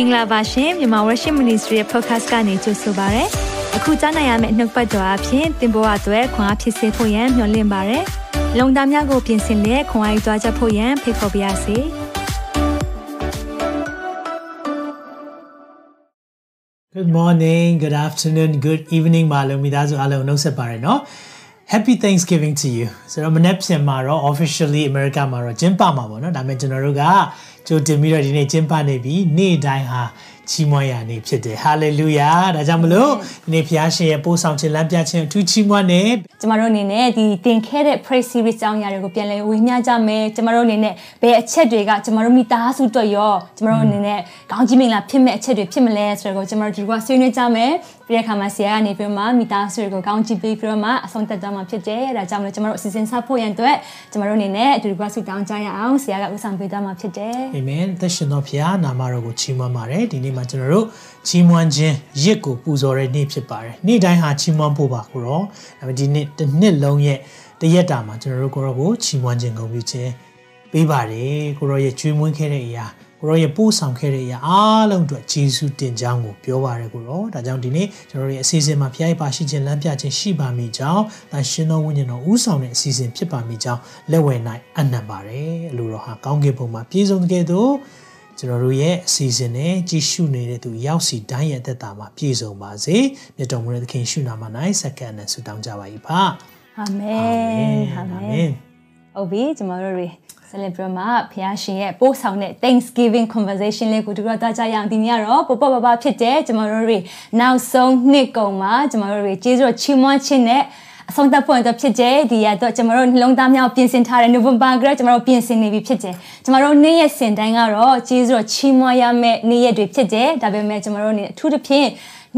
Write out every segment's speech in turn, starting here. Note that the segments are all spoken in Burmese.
င်္ဂလာပါရှင်မြန်မာ Worship Ministry ရဲ့ podcast ကနေကြိုဆိုပါရစေ။အခုကြားနိုင်ရမယ့်နှုတ်ပတ်တော်အဖြစ်သင်ပေါ်အပ်ွယ်ခွန်အားဖြစ်စေဖို့ယံမျှဝင့်ပါရစေ။လုံတာများကိုပြင်ဆင်လက်ခွန်အားယူကြားချက်ဖို့ယံဖိတ်ခေါ်ပါရစေ။ Good morning, good afternoon, good evening ပါလို့မိသားစုအားလုံးနှုတ်ဆက်ပါရနော် Happy Thanksgiving to you ဆိုတော့မနေ့ပြန်မှာတော့ officially America မှာတော့ကျင်းပမှာပေါ့နော်ဒါပေမဲ့ကျွန်တော်တို့က ကြိုတင်ပြီးတော့ဒီနေ့ကျင်းပနေပြီနေ့တိုင်းဟာ ချီးမွမ်းရနေဖြစ်တယ် hallelujah ဒါကြောင့်မလို့ဒီနေ့ဖျားရှင်ရဲ့ပို့ဆောင်ခြင်းလမ်းပြခြင်းအထူးချီးမွမ်းနေကျမတို့အနေနဲ့ဒီတင်ခဲ့တဲ့ praise series အကြောင်းအရာတွေကိုပြန်လည်ဝေမျှကြမယ်ကျမတို့အနေနဲ့ဘယ်အချက်တွေကကျမတို့မိသားစုအတွက်ရောကျမတို့အနေနဲ့ကောင်းကြီးမင်္ဂလာဖြစ်မဲ့အချက်တွေဖြစ်မလဲဆိုတော့ကျမတို့ဒီကဆွေးနွေးကြမယ်ပြီးတဲ့အခါမှာဆရာကနေပြီးမှမိသားစုတွေကိုကောင်းကြီးပေးပြီးတော့မှအဆုံးသတ်ကြမှာဖြစ်တယ်ဒါကြောင့်မလို့ကျမတို့အစီအစဉ်ဆက်ဖို့ရန်အတွက်ကျမတို့အနေနဲ့အတူတူကဆုတောင်းကြရအောင်ဆရာကဥဆောင်ပေးသွားမှာဖြစ်တယ်အာမင်သက်ရှင်တော်ဖျားနာမတော်ကိုချီးမွမ်းပါတယ်ဒီနေ့မှာကျွန်တော်တို့ချီးမွမ်းခြင်းရစ်ကိုပူဇော်တဲ့နေ့ဖြစ်ပါတယ်နေ့တိုင်းဟာချီးမွမ်းဖို့ပါကိုတော့ဒါပေမဲ့ဒီနေ့တစ်နှစ်လုံးရဲ့တရက်တာမှာကျွန်တော်တို့ကိုရောကိုချီးမွမ်းခြင်းဂုဏ်ပြုခြင်းပေးပါတယ်ကိုရောရဲ့ကျွေးမွေးခဲ့တဲ့အရာကိုရောရဲ့ပို့ဆောင်ခဲ့တဲ့အရာအားလုံးအတွက်ယေရှုတင်ကြောင်းကိုပြောပါရကိုရောဒါကြောင့်ဒီနေ့ကျွန်တော်တို့ရဲ့အစီအစဉ်မှာဖျားရပါရှိခြင်းလမ်းပြခြင်းရှိပါမိကြောင်းတန်ရှင်တော်ဝိညာဉ်တော်ဦးဆောင်တဲ့အစီအစဉ်ဖြစ်ပါမိကြောင်းလက်ဝဲ၌အနံ့ပါတယ်အလိုတော်ဟာကောင်းကင်ဘုံမှာပြည့်စုံတဲ့ကဲ့သို့ ကျွန်တော်တို့ရဲ့အစီအစဉ်နဲ့ကြည်ရှုနေတဲ့သူရောက်စီတိုင်းရဲ့အသက်တာမှာပြည့်စုံပါစေမြတ်တော်မူတဲ့သခင်ရှုနာမ၌စက္ကန့်နဲ့ဆုတောင်းကြပါ၏ပါအာမင်အာမင်ဟုတ်ပြီကျမတို့တွေ celebrate မှာဖခင်ရှင်ရဲ့ပို့ဆောင်တဲ့ Thanksgiving conversation လေးကိုတို့တော့ကြားကြရအောင်ဒီနေ့ကတော့ပပပပဖြစ်တဲ့ကျမတို့တွေနောက်ဆုံးနှစ်ကုန်မှာကျမတို့တွေကျေးဇူးတော်ချီးမွမ်းခြင်းနဲ့ အဆုံးသတ်ဖို့အတွက်ဖြစ်တယ်ဒီရတော့ကျမတို့နှလုံးသားများကိုပြင်ဆင်ထားတဲ့ November ကကျမတို့ပြင်ဆင်နေပြီဖြစ်တယ်ကျမတို့နေ့ရက်စင်တိုင်းကတော့ကျေးဇူးတော်ချီးမွမ်းရမယ့်နေ့ရက်တွေဖြစ်တယ်ဒါပေမဲ့ကျမတို့နေအထူးသဖြင့်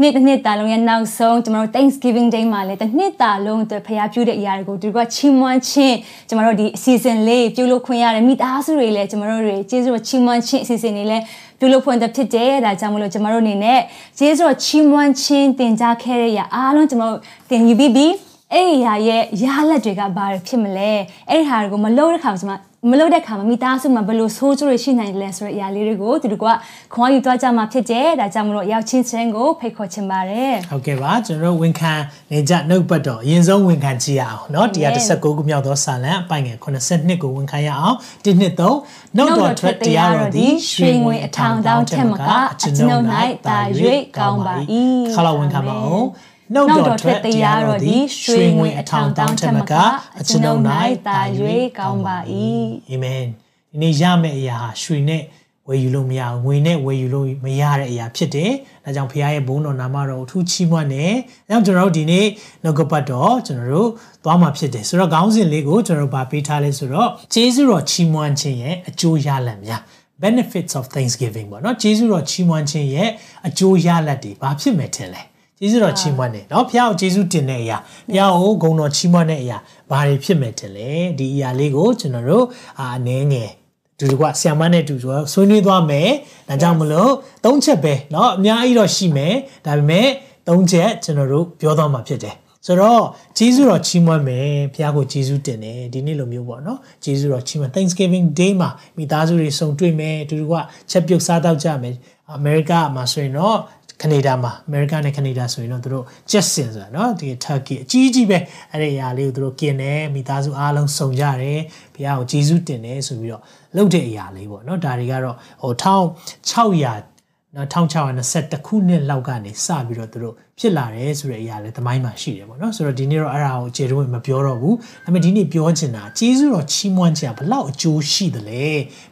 နေ့တစ်နှစ်တာလုံးရဲ့နောက်ဆုံးကျွန်တော်တို့ Thanksgiving Day မှာလည်းတစ်နှစ်တာလုံးအတွက်ဖျားပြုတဲ့အရာတွေကိုဒီကချီးမွမ်းခြင်းကျွန်တော်တို့ဒီအစီအစဉ်လေးပြုလုပ်ခွင့်ရတယ်မိသားစုတွေလည်းကျွန်တော်တို့တွေကျေးဇူးတော်ချီးမွမ်းခြင်းအစီအစဉ်တွေလည်းပြုလုပ်ဖွင့်တဲ့ဖြစ်တယ်ဒါကြောင့်မလို့ကျွန်တော်တို့အနေနဲ့ကျေးဇူးတော်ချီးမွမ်းခြင်းတင်ကြခဲ့တဲ့အရာအားလုံးကျွန်တော်တို့တင်ယူပြီးပြီး အဲ့ဒီဟာရဲ့ရလက်တွေကဘာဖြစ်မလဲအဲ့ဒီဟာတွေကိုမလုပ်တဲ့ခါမှာမလုပ်တဲ့ခါမှာမိသားစုမှာဘယ်လိုဆိုးကျိုးတွေရှိနိုင်လဲဆိုတဲ့အရာလေးတွေကိုသူတို့ကခွန်အားယူသွားကြမှာဖြစ်တယ်ဒါကြောင့်မလို့ရောက်ချင်းချင်းကိုဖိတ်ခေါ်ချင်ပါတယ် ဟုတ်ကဲ့ပါကျွန်တော်တို့ဝန်ခံနေကြနှုတ်ပတ်တော်အရင်ဆုံးဝန်ခံကြည့်ရအောင်เนาะ119ခုမြောက်သောစာလံအပိုင်ငယ်82ကိုဝန်ခံရအောင်1နှစ်3နှုတ်တော်ထွက်တရားတော်သည်ရွှေငွေအထောင်တောင်းထက်မကအကျွန်ုပ်၌တာ၍ကောင်းပါ၏ခါလောက်ဝန်ခံပါအောင် နှုတ်တော်ထွက်တရားတော်သည်ရွှေငွေအထောင်တောင်းထက်မကအကျွန်ုပ်၌တာ၍ကောင်းပါ၏အာမင်ဒီနေ့ရမယ့်အရာဟာရွှေနဲ့ဝယ်ယူလို့မရဘူးငွေနဲ့ဝယ်ယူလို့မရတဲ့အရာဖြစ်တယ်။ဒါကြောင့်ဖခင်ရဲ့ဘုန်းတော်နာမတော်ကိုထူးချီးမွမ်းတယ်။အဲကြောင့်ကျွန်တော်တို့ဒီနေ့နှုတ်ကပတ်တော်ကျွန်တော်တို့သွားမှာဖြစ်တယ်။ဆိုတော့ခေါင်းစဉ်လေးကိုကျွန်တော်တို့ဗာပေးထားလဲဆိုတော့ဂျေဇုတော်ချီးမွမ်းခြင်းရဲ့အကျိုးရလဒ်များ benefits of thanksgiving ပေါ့နော်ဂျေဇုတော်ချီးမွမ်းခြင်းရဲ့အကျိုးရလဒ်တွေဘာဖြစ်မယ်ထင်လဲ။ ကျေးဇူးတော်ချီးမွမ်းတယ်เนาะဖခင်ကိုကျေးဇူးတင်တဲ့အရာဖခင်ကိုဂုဏ်တော်ချီးမွမ်းတဲ့အရာဘာတွေဖြစ်မယ်တင်လဲဒီအရာလေးကိုကျွန်တော်တို့အာအနေငယ်တူတူကဆီယမနဲ့တူတူဆွေးနွေးသွားမယ်ဒါကြောင့်မလို့သုံးချက်ပဲเนาะအများကြီးတော့ရှိမယ်ဒါပေမဲ့သုံးချက်ကျွန်တော်တို့ပြောသွားမှာဖြစ်တယ်ဆိုတော့ဂျေဇုတော်ချီးမွမ်းမယ်ဖခင်ကိုဂျေဇုတင်တယ်ဒီနေ့လိုမျိုးပေါ့နော်ဂျေဇုတော်ချီးမွမ်း Thanksgiving Day မှာမိသားစုတွေစုံတွေ့မယ်တူတူကချက်ပြုတ်စားတော့ကြမယ်အမေရိကမှာဆိုရင်တော့ ကနေဒါမှာအမေရိကနဲ့ကနေဒါဆိုရင်တော့သူတို့ Jetson ဆိုတာเนาะဒီ Turkey အကြီးကြီးပဲအဲ့ဒီအရာလေးကိုသူတို့กินတယ်မိသားစုအားလုံးစုံကြတယ်ဘုရားကိုဂျေဇုတင်တယ်ဆိုပြီးတော့လုပ်တဲ့အရာလေးပေါ့เนาะဒါတွေကတော့ဟို1600နော်1621ခုနှစ်လောက်ကနေစပြီးတော့သူတို့ဖြစ်လာတယ်ဆိုတဲ့အရာလည်းသမိုင်းမှာရှိတယ်ပေါ့နော်ဆိုတော့ဒီနေ့တော့အဲ့ဒါကိုခြေတော့မပြောတော့ဘူးဒါပေမဲ့ဒီနေ့ပြောချင်တာကျေးဇူးတော်ချီးမွမ်းခြင်းကဘလောက်အကျိုးရှိသလဲ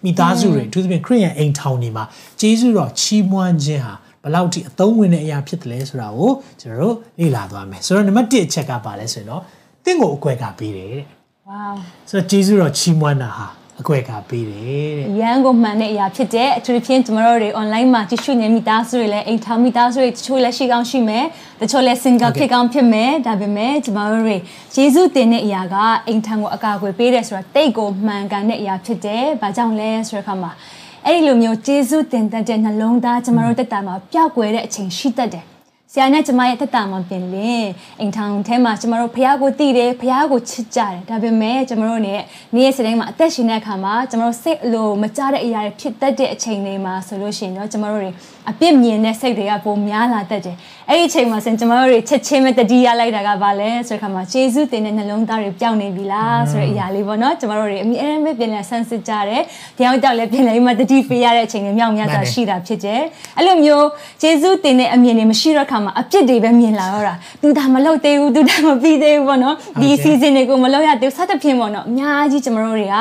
မိသားစုတွေအထူးသဖြင့်ခရိယန်အိမ်ထောင်တွေမှာကျေးဇူးတော်ချီးမွမ်းခြင်းဟာဘ လောက်ထိအသုံးဝင်တဲ့အရာဖြစ်တယ်လဲဆိုတာကိုကျွန်တော်တို့လေ့လာသွားမယ်ဆိုတော့နံပါတ်1အချက်ကပါလဲဆိုရင်တော့တင့်ကိုအကွက်ကပေးတယ်တဲ့ wow ဆိုတော့ကျေးဇူးတော်ချီးမွမ်းတာဟာအကွက်ကပေးတယ်တဲ့ရန်ကိုမှန်တဲ့အရာဖြစ်တဲ့အထူးသဖြင့်ကျမတို့တွေ online မှာကြည့်ရှုနေမိသားစုတွေလည်းအိမ်ထောင်မိသားစုတွေတချို့လည်းရှိကောင်းရှိမယ်တချို့လည်း single ဖြစ်ကောင်းဖြစ်မယ်ဒါပေမဲ့ကျမတို့တွေယေရှုတင်တဲ့အရာကအိမ်ထောင်ကိုအကာအကွယ်ပေးတယ်ဆိုတာတိတ်ကိုမှန်ကန်တဲ့အရာဖြစ်တယ်။ဘာကြောင့်လဲဆိုတဲ့အခါမှာ အဲ့ဒီလိုမျိုးယေရှုတင်တဲ့နှလုံးသားကျမတို့တက်တာမှာပျောက်ကွယ်တဲ့အချိန်ရှိတတ်တယ်။ ဆရာနဲ့ကျမရဲ့တက်တာမှာပြင်လင်းအိမ်ထောင်ထဲမှာကျမတို့ဖះကိုတည်တယ်ဖះကိုချစ်ကြတယ်ဒါပေမဲ့ကျမတို့နဲ့နေ့ရက်စတိုင်းမှာအသက်ရှင်တဲ့အခါမှာကျမတို့စိတ်အလိုမကြတဲ့အရာတွေဖြစ်တတ်တဲ့အချိန်တွေမှာဆိုလို့ရှိရင်တော့ကျမတို့တွေအပြစ်မြင်တဲ့စိတ်တွေကပုံများလာတတ်တယ်အဲ့ဒီအချိန်မှာဆိုရင်ကျမတို့တွေချက်ချင်းပဲတတိယလိုက်တာကဘာလဲဆိုတဲ့အခါမှာကျေးဇူးတင်တဲ့နှလုံးသားတွေပျောက်နေပြီလားဆိုတဲ့အရာလေးပေါ့နော်ကျမတို့တွေအမြဲတမ်းပဲပြင်လဲဆန်းစစ်ကြတယ်တယောက်တောက်လည်းပြင်လဲမှတတိပေးရတဲ့အချိန်တွေမြောက်များစွာရှိတာဖြစ်တယ်အဲ့လိုမျိုးကျေးဇူးတင်တဲ့အမြင်တွေမရှိတော့ခါမှာအပြစ်တွေပဲမြင်လာတော့တာသူဒါမလုပ်သေးဘူးသူဒါမပြီးသေးဘူးပေါ့နော်ဒီ season တွေကိုမလုပ်ရသေးဘူးစသဖြင့်ပေါ့နော်အများကြီးကျမတို့တွေက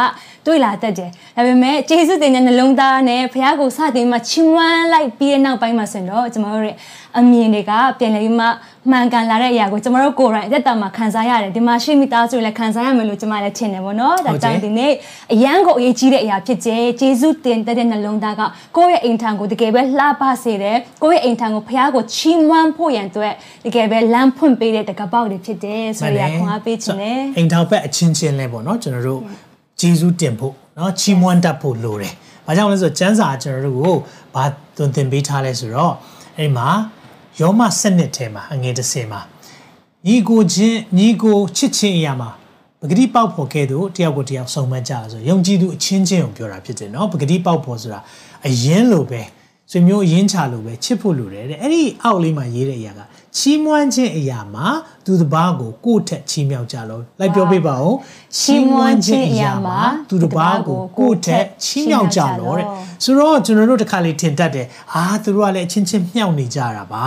တွေ့လာတတ်တယ်ဒါပေမဲ့ကျေးဇူးတင်တဲ့နှလုံးသားနဲ့ဘုရားကိုစတင်မှချီးမွမ်းလိုက်ပြီးတဲ့နောက်ပိုင်းမှာဆိုရင်တော့ကျမတို့ရဲ့အမြင်တွေကပြန်လည်မှမှန်ကန်လာတဲ့အရာကိုကျမတို့ကိုယ်တိုင်အသက်တာမှာခံစားရတယ်ဒီမှာရှိမိသားစုလည်းခံစားရမယ်လို့ကျမလည်းထင်တယ်ပေါ့နော်ဒါကြောင့်ဒီနေ့အရန်ကိုအရေးကြီးတဲ့အရာဖြစ်တဲ့ကျေးဇူးတင်တဲ့နှလုံးသားကကိုယ့်ရဲ့အိမ်ထံကိုတကယ်ပဲလှပစေတယ်ကိုယ့်ရဲ့အိမ်ထံကိုဘုရားကိုချီးမွမ်းဖို့ရန်အတွက်တကယ်ပဲလမ်းဖွင့်ပေးတဲ့တကပောက်တွေဖြစ်တယ်ဆိုရခွန်အားပေးခြင်းနဲ့အိမ်ထောင်ဘက်အချင်းချင်းလဲပေါ့နော်ကျွန်တော်တို့ ဂျေဇုတင်ဖို့เนาะချီးမွမ်းတတ်ဖို့လိုတယ်။ဘာကြောင့်လဲဆိုတော့ကျမ်းစာကျွန်တော်တို့ကိုဘာသွန်သင်ပေးထားလဲဆိုတော့အဲ့မှာယောမစနစ်ထဲမှာအငယ်တစ်စင်မှာညီကိုချင်းညီကိုချစ်ချင်းအရာမှာပဂတိပေါက်ဖို့ကဲ့သို့တယောက်ကိုတယောက်ဆုံးမကြဆိုယုံကြည်သူအချင်းချင်းကိုပြောတာဖြစ်တယ်เนาะပဂတိပေါက်ဖို့ဆိုတာအရင်လိုပဲဆွေမျိုးအရင်ချလို့ပဲချစ်ဖို့လိုတယ်တဲ့အဲ့ဒီအောက်လေးမှာရေးတဲ့အရာက ချီးမွမ်းခြင်းအရာမှာသူတစ်ပါးကိုကိုယ့်ထက်ချီးမြှောက်ကြလို့လိုက်ပြောပေးပါဦးချီးမွမ်းခြင်းအရာမှာသူတစ်ပါးကိုကိုယ့်ထက်ချီးမြှောက်ကြလို့တဲ့ဆိုတော့ကျွန်တော်တို့တစ်ခါလေးထင်တတ်တယ်အာသူတို့ကလည်းအချင်းချင်းမြှောက်နေကြတာပါ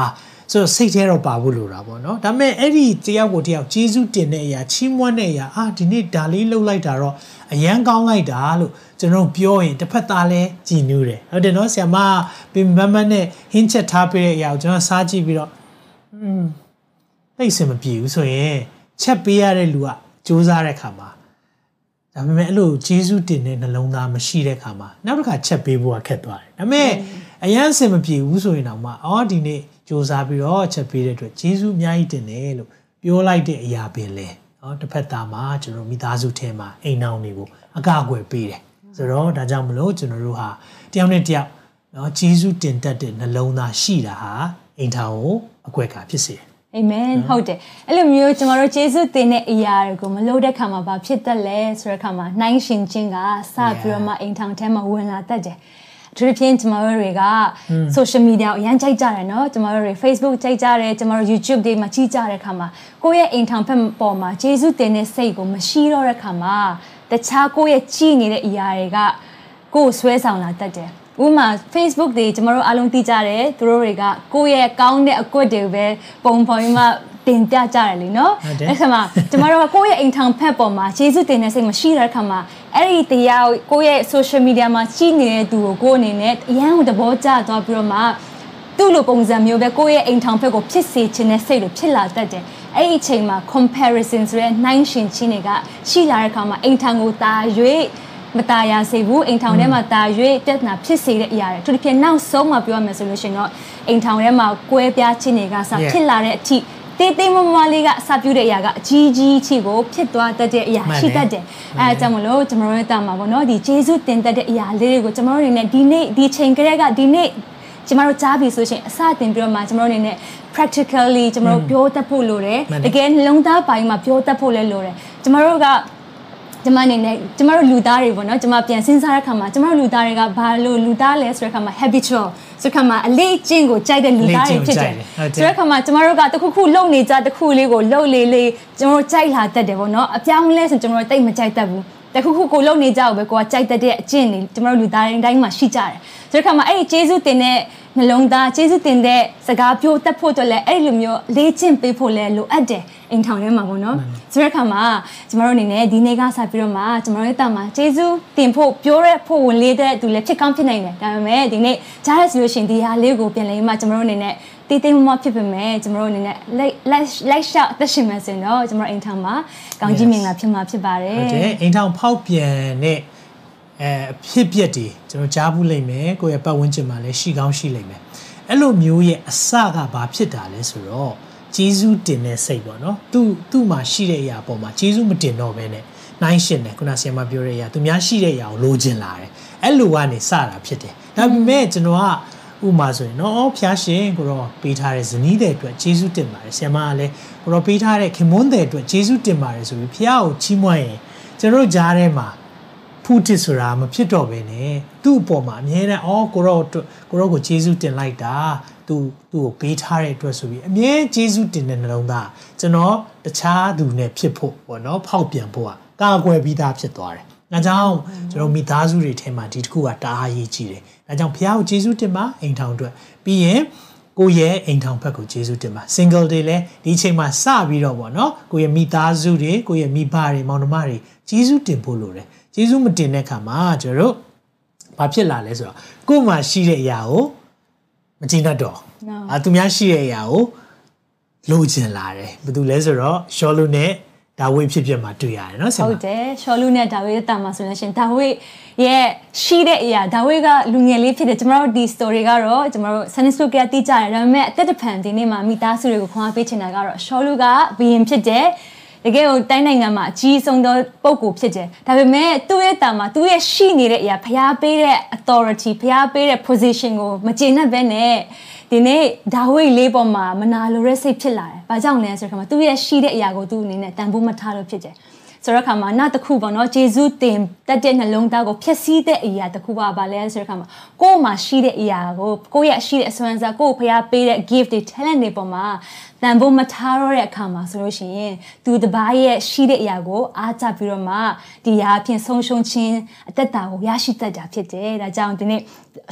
ဆိုတော့စိတ်ထဲတော့ပါဖို့လိုတာပေါ့နော်ဒါပေမဲ့အဲ့ဒီတယောက်ကိုတယောက်ကျေးဇူးတင်တဲ့အရာချီးမွမ်းတဲ့အရာအာဒီနေ့ဒါလေးလှုပ်လိုက်တာတော့အရန်ကောင်းလိုက်တာလို့ကျွန်တော်ပြောရင်တစ်ဖက်သားလဲကြည်နူးတယ်ဟုတ်တယ်နော်ဆရာမပင်မမနဲ့ဟင်းချက်ထားပေးတဲ့အရာကိုကျွန်တော်စားကြည့်ပြီးတော့ อืมသိစင်မပြေဘူးဆိုရင်ချက်ပေးရတဲ့လူကစူးစမ်းတဲ့ခါမှာဒါပေမဲ့အဲ့လိုဂျေစုတင်တဲ့နှလုံးသားမရှိတဲ့ခါမှာနောက်တစ်ခါချက်ပေးဖို့ကခက်သွားတယ်ဒါပေမဲ့အရန်စင်မပြေဘူးဆိုရင်တော့မှအော်ဒီနေ့စူးစမ်းပြီးတော့ချက်ပေးတဲ့အတွက်ဂျေစုအများကြီးတင်တယ်လို့ပြောလိုက်တဲ့အရာပင်လေနော်တစ်ဖက်သားမှာကျွန်တော်မိသားစုထဲမှာအိမ်နောင်တွေကိုအကာအကွယ်ပေးတယ်ဆိုတော့ဒါကြောင့်မလို့ကျွန်တော်တို့ဟာတယောက်နဲ့တယောက်နော်ဂျေစုတင်တတ်တဲ့နှလုံးသားရှိတာဟာအိမ်ထောင်ကို အကွက်ကာဖြစ်စေတယ်အာမင်ဟုတ်တယ်အဲ့လိုမျိုးကျမတို့ယေရှုတင်တဲ့အရာတွေကိုမလို့တဲ့ခါမှာဘာဖြစ်တတ်လဲဆိုတဲ့ခါမှာနှိုင်းရှင်ခြင်းကစပြီးတော့မှအိမ်ထောင်ထဲမှာဝင်လာတတ်တယ်အထူးသဖြင့်ကျမတို့တွေက social media ကိုအရင်ကြိုက်ကြတယ်เนาะကျမတို့တွေ Facebook ကြိုက်ကြတယ်ကျမတို့ YouTube တွေမှာကြည့်ကြတဲ့ခါမှာကိုယ့်ရဲ့အိမ်ထောင်ဖက်ပေါ်မှာယေရှုတင်တဲ့စိတ်ကိုမရှိတော့တဲ့ခါမှာတခြားကိုယ့်ရဲ့ကြည့်နေတဲ့အရာတွေကကိုယ်ဆွဲဆောင်လာတတ်တယ် ဥမာ Facebook တွေကျမတို့အားလုံးသိကြတယ်သူတို့တွေကကိုယ့်ရဲ့ကောင်းတဲ့အကွက်တွေပဲပုံဖော်ပြီးမှတင်ပြကြတယ်လीနော်အဲ့ခါမှာကျမတို့ကကိုယ့်ရဲ့အိမ်ထောင်ဖက်ပေါ်မှာယေရှုတင်တဲ့စိတ်မရှိတဲ့ခါမှာအဲ့ဒီတရားကိုယ့်ရဲ့ social media မှာကြီးနေတဲ့သူကိုကိုယ်အနေနဲ့အရန်ကိုသဘောကျသွားပြီးတော့မှသူ့လိုပုံစံမျိုးပဲကိုယ့်ရဲ့အိမ်ထောင်ဖက်ကိုဖြစ်စေခြင်းနဲ့စိတ်လိုဖြစ်လာတတ်တယ်အဲ့ဒီအချိန်မှာ comparison ဆိုတဲ့နှိုင်းရှင်ခြင်းတွေကရှိလာတဲ့အခါမှာအိမ်ထောင်ကိုတာ၍ မตายရစေဘူးအိမ်ထောင်ထဲမှာတာ၍ပြဿနာဖြစ်စေတဲ့အရာတွေသူတစ်ဖြင့်နောက်ဆုံးမှပြောရမယ်ဆိုလို့ရှိရင်တော့အိမ်ထောင်ထဲမှာကွဲပြားခြင်းတွေကစဖြစ်လာတဲ့အထိတေးသေးမမလေးကအစပြုတဲ့အရာကအကြီးကြီးချီကိုဖြစ်သွားတတ်တဲ့အရာရှိတတ်တယ်အဲအကြောင်းမလို့ကျွန်တော်တို့တာမှာပေါ့နော်ဒီဂျေဇုတင်တတ်တဲ့အရာလေးတွေကိုကျွန်တော်တို့အနေနဲ့ဒီနေ့ဒီချိန်ကလေးကဒီနေ့ကျမတို့ကြားပြီဆိုရှင်အစတင်ပြီးတော့မှကျမတို့အနေနဲ့ practically ကျမတို့ပြောတတ်ဖို့လိုတယ်တကယ်နှလုံးသားပိုင်းမှာပြောတတ်ဖို့လည်းလိုတယ်ကျမတို့က ကျမအနေနဲ့ကျမတို့လူသားတွေပေါ့နော်ကျမပြန်စဉ်းစားတဲ့ခါမှာကျမတို့လူသားတွေကဘာလို့လူသားလဲဆိုတဲ့ခါမှာ habitual ဆိုတဲ့ခါမှာအလေးကျင့်ကိုကြိုက်တဲ့လူသားတွေဖြစ်တယ်ဆိုတဲ့ခါမှာကျမတို့ကတခုခုလုံနေကြတခုလေးကိုလုံလေလေကျမတို့ကြိုက်လာတတ်တယ်ပေါ့နော်အပြောင်းလဲဆိုကျမတို့တိတ်မကြိုက်တတ်ဘူး တခုခုကိုလုံနေကြဘူးပဲကိုကကြိုက်တဲ့အကျင့်တွေကျမတို့လူသားတွေတိုင်းမှာရှိကြတယ်ဆိုတဲ့ခါမှာအဲ့ဒီကျေးဇူးတင်တဲ့နှလုံးသားကျေးဇူးတင်တဲ့စကားပြောတတ်ဖို့အတွက်လည်းအဲ့လိုမျိုးလေးကျင့်ပေးဖို့လည်းလိုအပ်တယ်အိမ်ထောင်ထဲမှာပေါ့နော်ဆိုတဲ့အခါမှာကျမတို့အနေနဲ့ဒီနေ့ကစပြီးတော့မှကျမတို့ရဲ့တာမှာကျေးဇူးတင်ဖို့ပြောရဖို့ဝင်လေးတဲ့သူလည်းဖြစ်ကောင်းဖြစ်နိုင်တယ်ဒါပေမဲ့ဒီနေ့ကြားရဆိုလို့ရှိရင်ဒီဟာလေးကိုပြန်လဲမှကျမတို့အနေနဲ့ တေးသေးမမဖြစ်ပေမဲ့ကျမတို့အနေနဲ့ like like shot သက်ရှင်မယ်ဆိုရင်တော့ကျမတို့အိမ်ထောင်မှာကောင်းကြီးမင်္ဂလာဖြစ်မှာဖြစ်ပါတယ်ဟုတ်တယ်အိမ်ထောင်ဖောက်ပြန်တဲ့အဲအဖြစ်ပြက်တွေကျွန်တော်ကြားဘူးလိမ့်မယ်ကိုယ့်ရဲ့ပတ်ဝန်းကျင်မှာလည်းရှိကောင်းရှိလိမ့်မယ်အဲ့လိုမျိုးရဲ့အစကဘာဖြစ်တာလဲဆိုတော့ဂျေဇုတင်တဲ့စိတ်ပေါ့နော်သူသူ့မှာရှိတဲ့အရာပေါ်မှာဂျေဇုမတင်တော့ဘဲနဲ့နိုင်ရှင်တယ်ခုနဆရာမပြောတဲ့အရာသူများရှိတဲ့အရာကိုလိုချင်လာတယ်အဲ့လိုကနေစတာဖြစ်တယ်ဒါပေမဲ့ကျွန်တော်ကဟ ဥမာဆိုရင်နော်ဖျားရှင်ကိုတော့ပေးထားတဲ့ဇနီးတဲ့အတွက်ဂျေစုတင်ပါတယ်ဆရာမကလည်းကိုတော့ပေးထားတဲ့ခင်မွန်းတဲ့အတွက်ဂျေစုတင်ပါတယ်ဆိုပြီးဖျားကိုချီးမွမ်းရင်ကျွန်တော်ကြားထဲမှာဖူးတစ်ဆိုတာမဖြစ်တော့ဘဲနဲ့သူ့အပေါ်မှာအမြဲတမ်းအော်ကိုတော့ကိုတော့ကိုဂျေစုတင်လိုက်တာသူသူ့ကိုပေးထားတဲ့အတွက်ဆိုပြီးအမြဲဂျေစုတင်တဲ့နှလုံးသားကျွန်တော်တခြားသူနဲ့ဖြစ်ဖို့ပေါ့နော်ဖောက်ပြန်ဖို့ကကာကွယ်ပြီးသားဖြစ်သွားတယ်။ဒါကြောင့်ကျွန်တော်မိသားစုတွေထဲမှာဒီတစ်ခုကတအားရေးကြည့်တယ်။ ဒါကြောင့်ဖះကိုကျေးဇူးတင်ပါအိမ်ထောင်အတွက်ပြီးရင်ကိုရဲ့အိမ်ထောင်ဘက်ကိုကျေးဇူးတင်ပါ single တွေလည်းဒီချိန်မှာစပြီးတော့ပေါ့နော်ကိုရဲ့မိသားစုတွေကိုရဲ့မိဘတွေမောင်နှမတွေကျေးဇူးတင်ဖို့လိုတယ်ကျေးဇူးမတင်တဲ့ခါမှာကျွန်တော်တို့ဘာဖြစ်လာလဲဆိုတော့ကို့မှာရှိတဲ့အရာကိုမကျေနပ်တော့အာသူများရှိတဲ့အရာကိုလိုချင်လာတယ်ဘာလို့လဲဆိုတော့ရှောလူနဲ့ ဒါဝိဖြစ်ဖြစ်မှာတွေ့ရတယ်နော်ဆရာဟုတ်တယ်ရှောလူနဲ့ဒါဝိတာမှာဆိုလို့ရှင်ဒါဝိရဲ့ရှိတဲ့အရာဒါဝိကလူငယ်လေးဖြစ်တယ်ကျမတို့ဒီ story ကတော့ကျမတို့ Sunny School ကတိကျတယ်ဒါပေမဲ့အသက်တဖန်ဒီနေ့မှာမိသားစုတွေကိုခွန်အားပေးချင်တာကတော့ရှောလူကဘီရင်ဖြစ်တယ်တကယ်ကိုတိုင်းနိုင်ငံမှာအကြီးဆုံးသောပုံကိုဖြစ်တယ်ဒါပေမဲ့သူ့ရဲ့တာမှာသူ့ရဲ့ရှိနေတဲ့အရာဖျားပေးတဲ့ authority ဖျားပေးတဲ့ position ကိုမကျေနပ်ဘဲနဲ့ ဒီနေ့ဒါဝိတ်လေးပေါ်မှာမနာလိုတဲ့စိတ်ဖြစ်လာတယ်။ဘာကြောင့်လဲဆိုတော့သူ့ရဲ့ရှိတဲ့အရာကိုသူ့အနေနဲ့တန်ဖိုးမထားလို့ဖြစ်တယ်။ဆိုတော့ခါမှာနောက်တစ်ခုပေါ့နော်ဂျေဇုတင်တက်တဲ့နှလုံးသားကိုဖျက်ဆီးတဲ့အရာတစ်ခုပါပါလဲဆိုတော့ခါမှာကိုယ်မှာရှိတဲ့အရာကိုကိုယ့်ရဲ့ရှိတဲ့အစွမ်းစားကိုယ့်ကိုဖျားပေးတဲ့ gift တွေ talent တွေပေါ်မှာ တန်ဖို့မထားတော့တဲ့အခါမှာဆိုလို့ရှိရင်သူတပားရဲ့ရှိတဲ့အရာကိုအားကျပြီးတော့မှဒီရာအဖြစ်ဆုံးရှုံးခြင်းအသက်တာကိုရရှိတတ်တာဖြစ်တယ်ဒါကြောင့်ဒီနေ့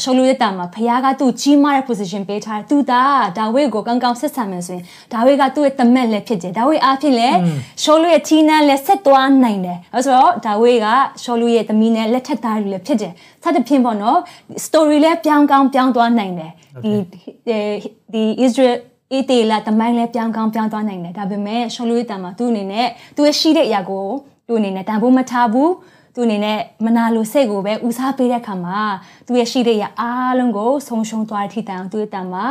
ရှုံးလို့ရတာမှာဖခင်ကသူ့ကြီးမားတဲ့ position ပေးထားတယ်သူသားဒါဝိတ်ကိုကောင်းကောင်းဆက်ဆံမယ်ဆိုရင်ဒါဝိတ်ကသူ့ရဲ့တမက်လည်းဖြစ်တယ်ဒါဝိတ်အားဖြင့်လည်းရှုံးလို့ရဲ့ teen လည်းဆက်သွားနိုင်တယ်အဲဆိုတော့ဒါဝိတ်ကရှုံးလို့ရဲ့သမီးနဲ့လက်ထက်သားတွေလည်းဖြစ်တယ်စသဖြင့်ပေါ့နော် story လည်းပြောင်းကောင်းပြောင်းသွားနိုင်တယ်ဒီဒီ Israel အေးတေလာတမိုင်းလဲပြောင်းကောင်းပြောင်းသွားနိုင်တယ်ဒါပေမဲ့ရှောလွေးတန်မှာသူ့အနေနဲ့သူရဲ့ရှိတဲ့အရာကိုသူ့အနေနဲ့တန်ဖိုးမထားဘူးသူအနေနဲ့မနာလိုစိတ်ကိုပဲဦးစားပေးတဲ့အခါမှာသူရဲ့ရှိတဲ့အရာအားလုံးကိုဆုံးရှုံးသွားတဲ့ထိတိုင်အောင်သူ့ရဲ့တန်မှာ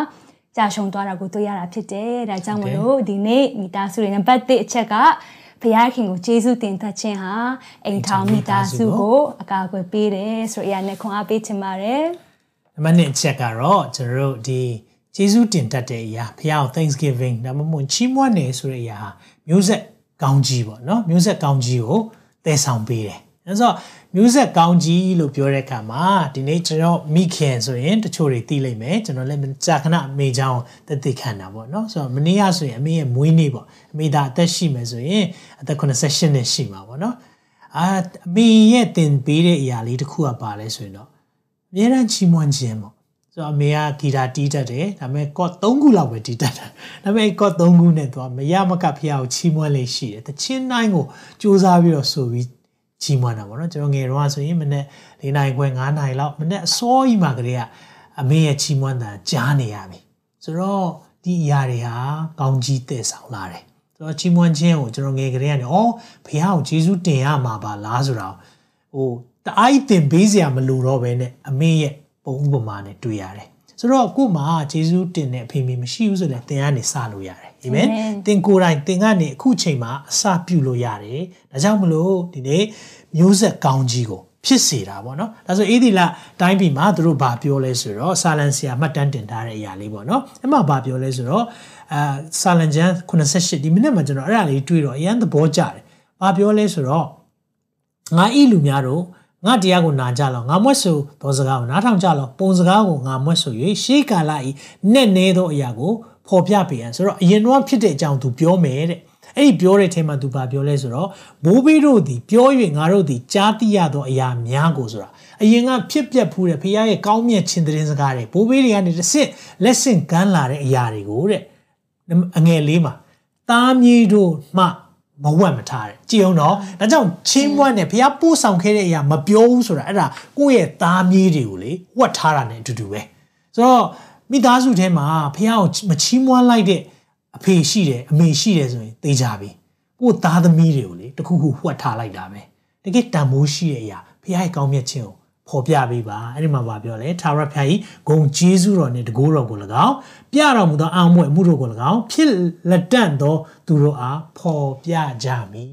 ကြာရှုံးသွားတာကိုတွေ့ရတာဖြစ်တယ်ဒါကြောင့်မလို့ဒီနေ့မိသားစုတွေနံပါတ်1အချက်ကဘုရားခင်ကိုကျေးဇူးတင်သတ်ခြင်းဟာအိမ်ထောင်မိသားစုကိုအကာအကွယ်ပေးတယ်ဆိုတဲ့အရာနဲ့ခွန်အားပေးချင်ပါတယ်။နံပါတ်2အချက်ကတော့ကျွန်တော်တို့ဒီ ကျေးဇူးတင်တတ်တဲ့အရာဖခင်ကို Thanksgiving ဒါမှမဟုတ်ချီးမွမ်းနေဆိုတဲ့အရာမျိုးဆက်ကောင်းကြီးပေါ့နော်မျိုးဆက်ကောင်းကြီးကိုတည်ဆောင်ပေးတယ်အဲဆိုမျိုးဆက်ကောင်းကြီးလို့ပြောတဲ့အခါမှာဒီနေ့ကျွန်တော်မိခင်ဆိုရင်တချို့တွေသိလိမ့်မယ်ကျွန်တော်လည်းကြာခဏအမေချောင်းတက်သိခံတာပေါ့နော်ဆိုတော့မနေ့ကဆိုရင်အမေရဲ့မွေးနေ့ပေါ့အမေဒါအသက်ရှိမယ်ဆိုရင်အသက်88နှစ်ရှိမှာပေါ့နော်အာအမေရဲ့တင်ပေးတဲ့အရာလေးတစ်ခုကပါလဲဆိုရင်တော့အများအားချီးမွမ်းခြင်းပေါ့ ဆိုတော့အမေကဂီတာတီးတတ်တယ်ဒါပေမဲ့ကော့3ခုလောက်ပဲတီးတတ်တာဒါပေမဲ့ကော့3ခုနဲ့သူကမရမကဖះကိုချီးမွမ်းလေးရှိတယ်တချင်းတိုင်းကိုစူးစမ်းပြီးတော့ဆိုပြီးချီးမွမ်းတာပေါ့နော်ကျွန်တော်ငယ်တော့ဆိုရင်မနေ့၄နိုင်ခွဲ9နိုင်လောက်မနေ့အစောကြီးမှကလေးကအမေရဲ့ချီးမွမ်းတာကြားနေရပြီဆိုတော့ဒီအရာတွေဟာကောင်းကြီးတည်ဆောင်လာတယ်ဆိုတော့ချီးမွမ်းခြင်းကိုကျွန်တော်ငယ်ကလေးကနေဩဘုရားကိုကျေးဇူးတင်ရမှာပါလားဆိုတော့ဟိုတအားကြီးတင်ပေးစရာမလိုတော့ဘဲနဲ့အမေရဲ့ပုံ ဥပမာနဲ့တွေ့ရတယ်ဆိုတော့ကို့မှာဂျေဇုတင်တဲ့အဖေမေမရှိဘူးဆိုလည်းသင်ကနေစလို့ရတယ်အာမင်သင်ကိုယ်တိုင်သင်ကနေအခုချိန်မှာအစပြုလို့ရတယ်ဒါကြောင့်မလို့ဒီနေ့မျိုးဆက်ကောင်းကြီးကိုဖြစ်စေတာပေါ့နော်ဒါဆိုအေးဒီလတိုင်းပြည်မှာသူတို့ဘာပြောလဲဆိုတော့ဆာလန်ဆီယာမှတ်တမ်းတင်ထားတဲ့အရာလေးပေါ့နော်အဲ့မှာဘာပြောလဲဆိုတော့အာဆာလန်ဂျန်88ဒီမိနစ်မှာကျွန်တော်အဲ့ဒါလေးတွေ့တော့အရန်သဘောကျတယ်ဘာပြောလဲဆိုတော့ငါဤလူများတို့ ငါတရားကိုနာကြလောငါမွတ်ဆိုသောစကားကိုနားထောင်ကြလောပုံစကားကိုငါမွတ်ဆို၍ရှေးကာလဤနဲ့နေသောအရာကိုဖော်ပြပေးရန်ဆိုတော့အရင်တော့ဖြစ်တဲ့အကြောင်းသူပြောမယ်တဲ့အဲ့ဒီပြောတဲ့အချိန်မှာသူဘာပြောလဲဆိုတော့ဘိုးဘေးတို့သည်ပြော၍ငါတို့သည်ကြားသိရသောအရာများကိုဆိုတာအရင်ကဖြစ်ပျက်ဖူးတဲ့ဖခင်ရဲ့ကောင်းမြတ်ခြင်းသတင်းစကားတွေဘိုးဘေးတွေကနေတစ်ဆင့်လက်ဆင့်ကမ်းလာတဲ့အရာတွေကိုတဲ့အငယ်လေးမှာသားမြေးတို့မှ မဝတ်မထားတယ်ကြည်အောင်တော့ဒါကြောင့်ချင်းမွတ်နဲ့ဘုရားပို့ဆောင်ခဲ့တဲ့အရာမပြောဘူးဆိုတာအဲ့ဒါကိုယ့်ရဲ့သားမြေးတွေကိုလေဝတ်ထားတာ ਨੇ အတူတူပဲဆိုတော့မိသားစုထဲမှာဘုရားကိုမချီးမွမ်းလိုက်တဲ့အဖေရှိတယ်အမေရှိတယ်ဆိုရင်သိကြပြီကိုယ့်သားသမီးတွေကိုလေတခုခုဝတ်ထားလိုက်တာပဲတကယ်တန်မိုးရှိတဲ့အရာဘုရားရဲ့ကောင်းမြတ်ခြင်းကို ဖော်ပြပေးပါအဲ့ဒီမှာဗာပြောလဲသာရဖျားကြီးဂုံကျေးဇူးတော်နဲ့တကိုးတော်ကို၎င်းပြတော်မူသောအာမွေမှုတို့ကို၎င်းဖြစ်လက်တန့်သောသူတို့အားဖော်ပြကြမည်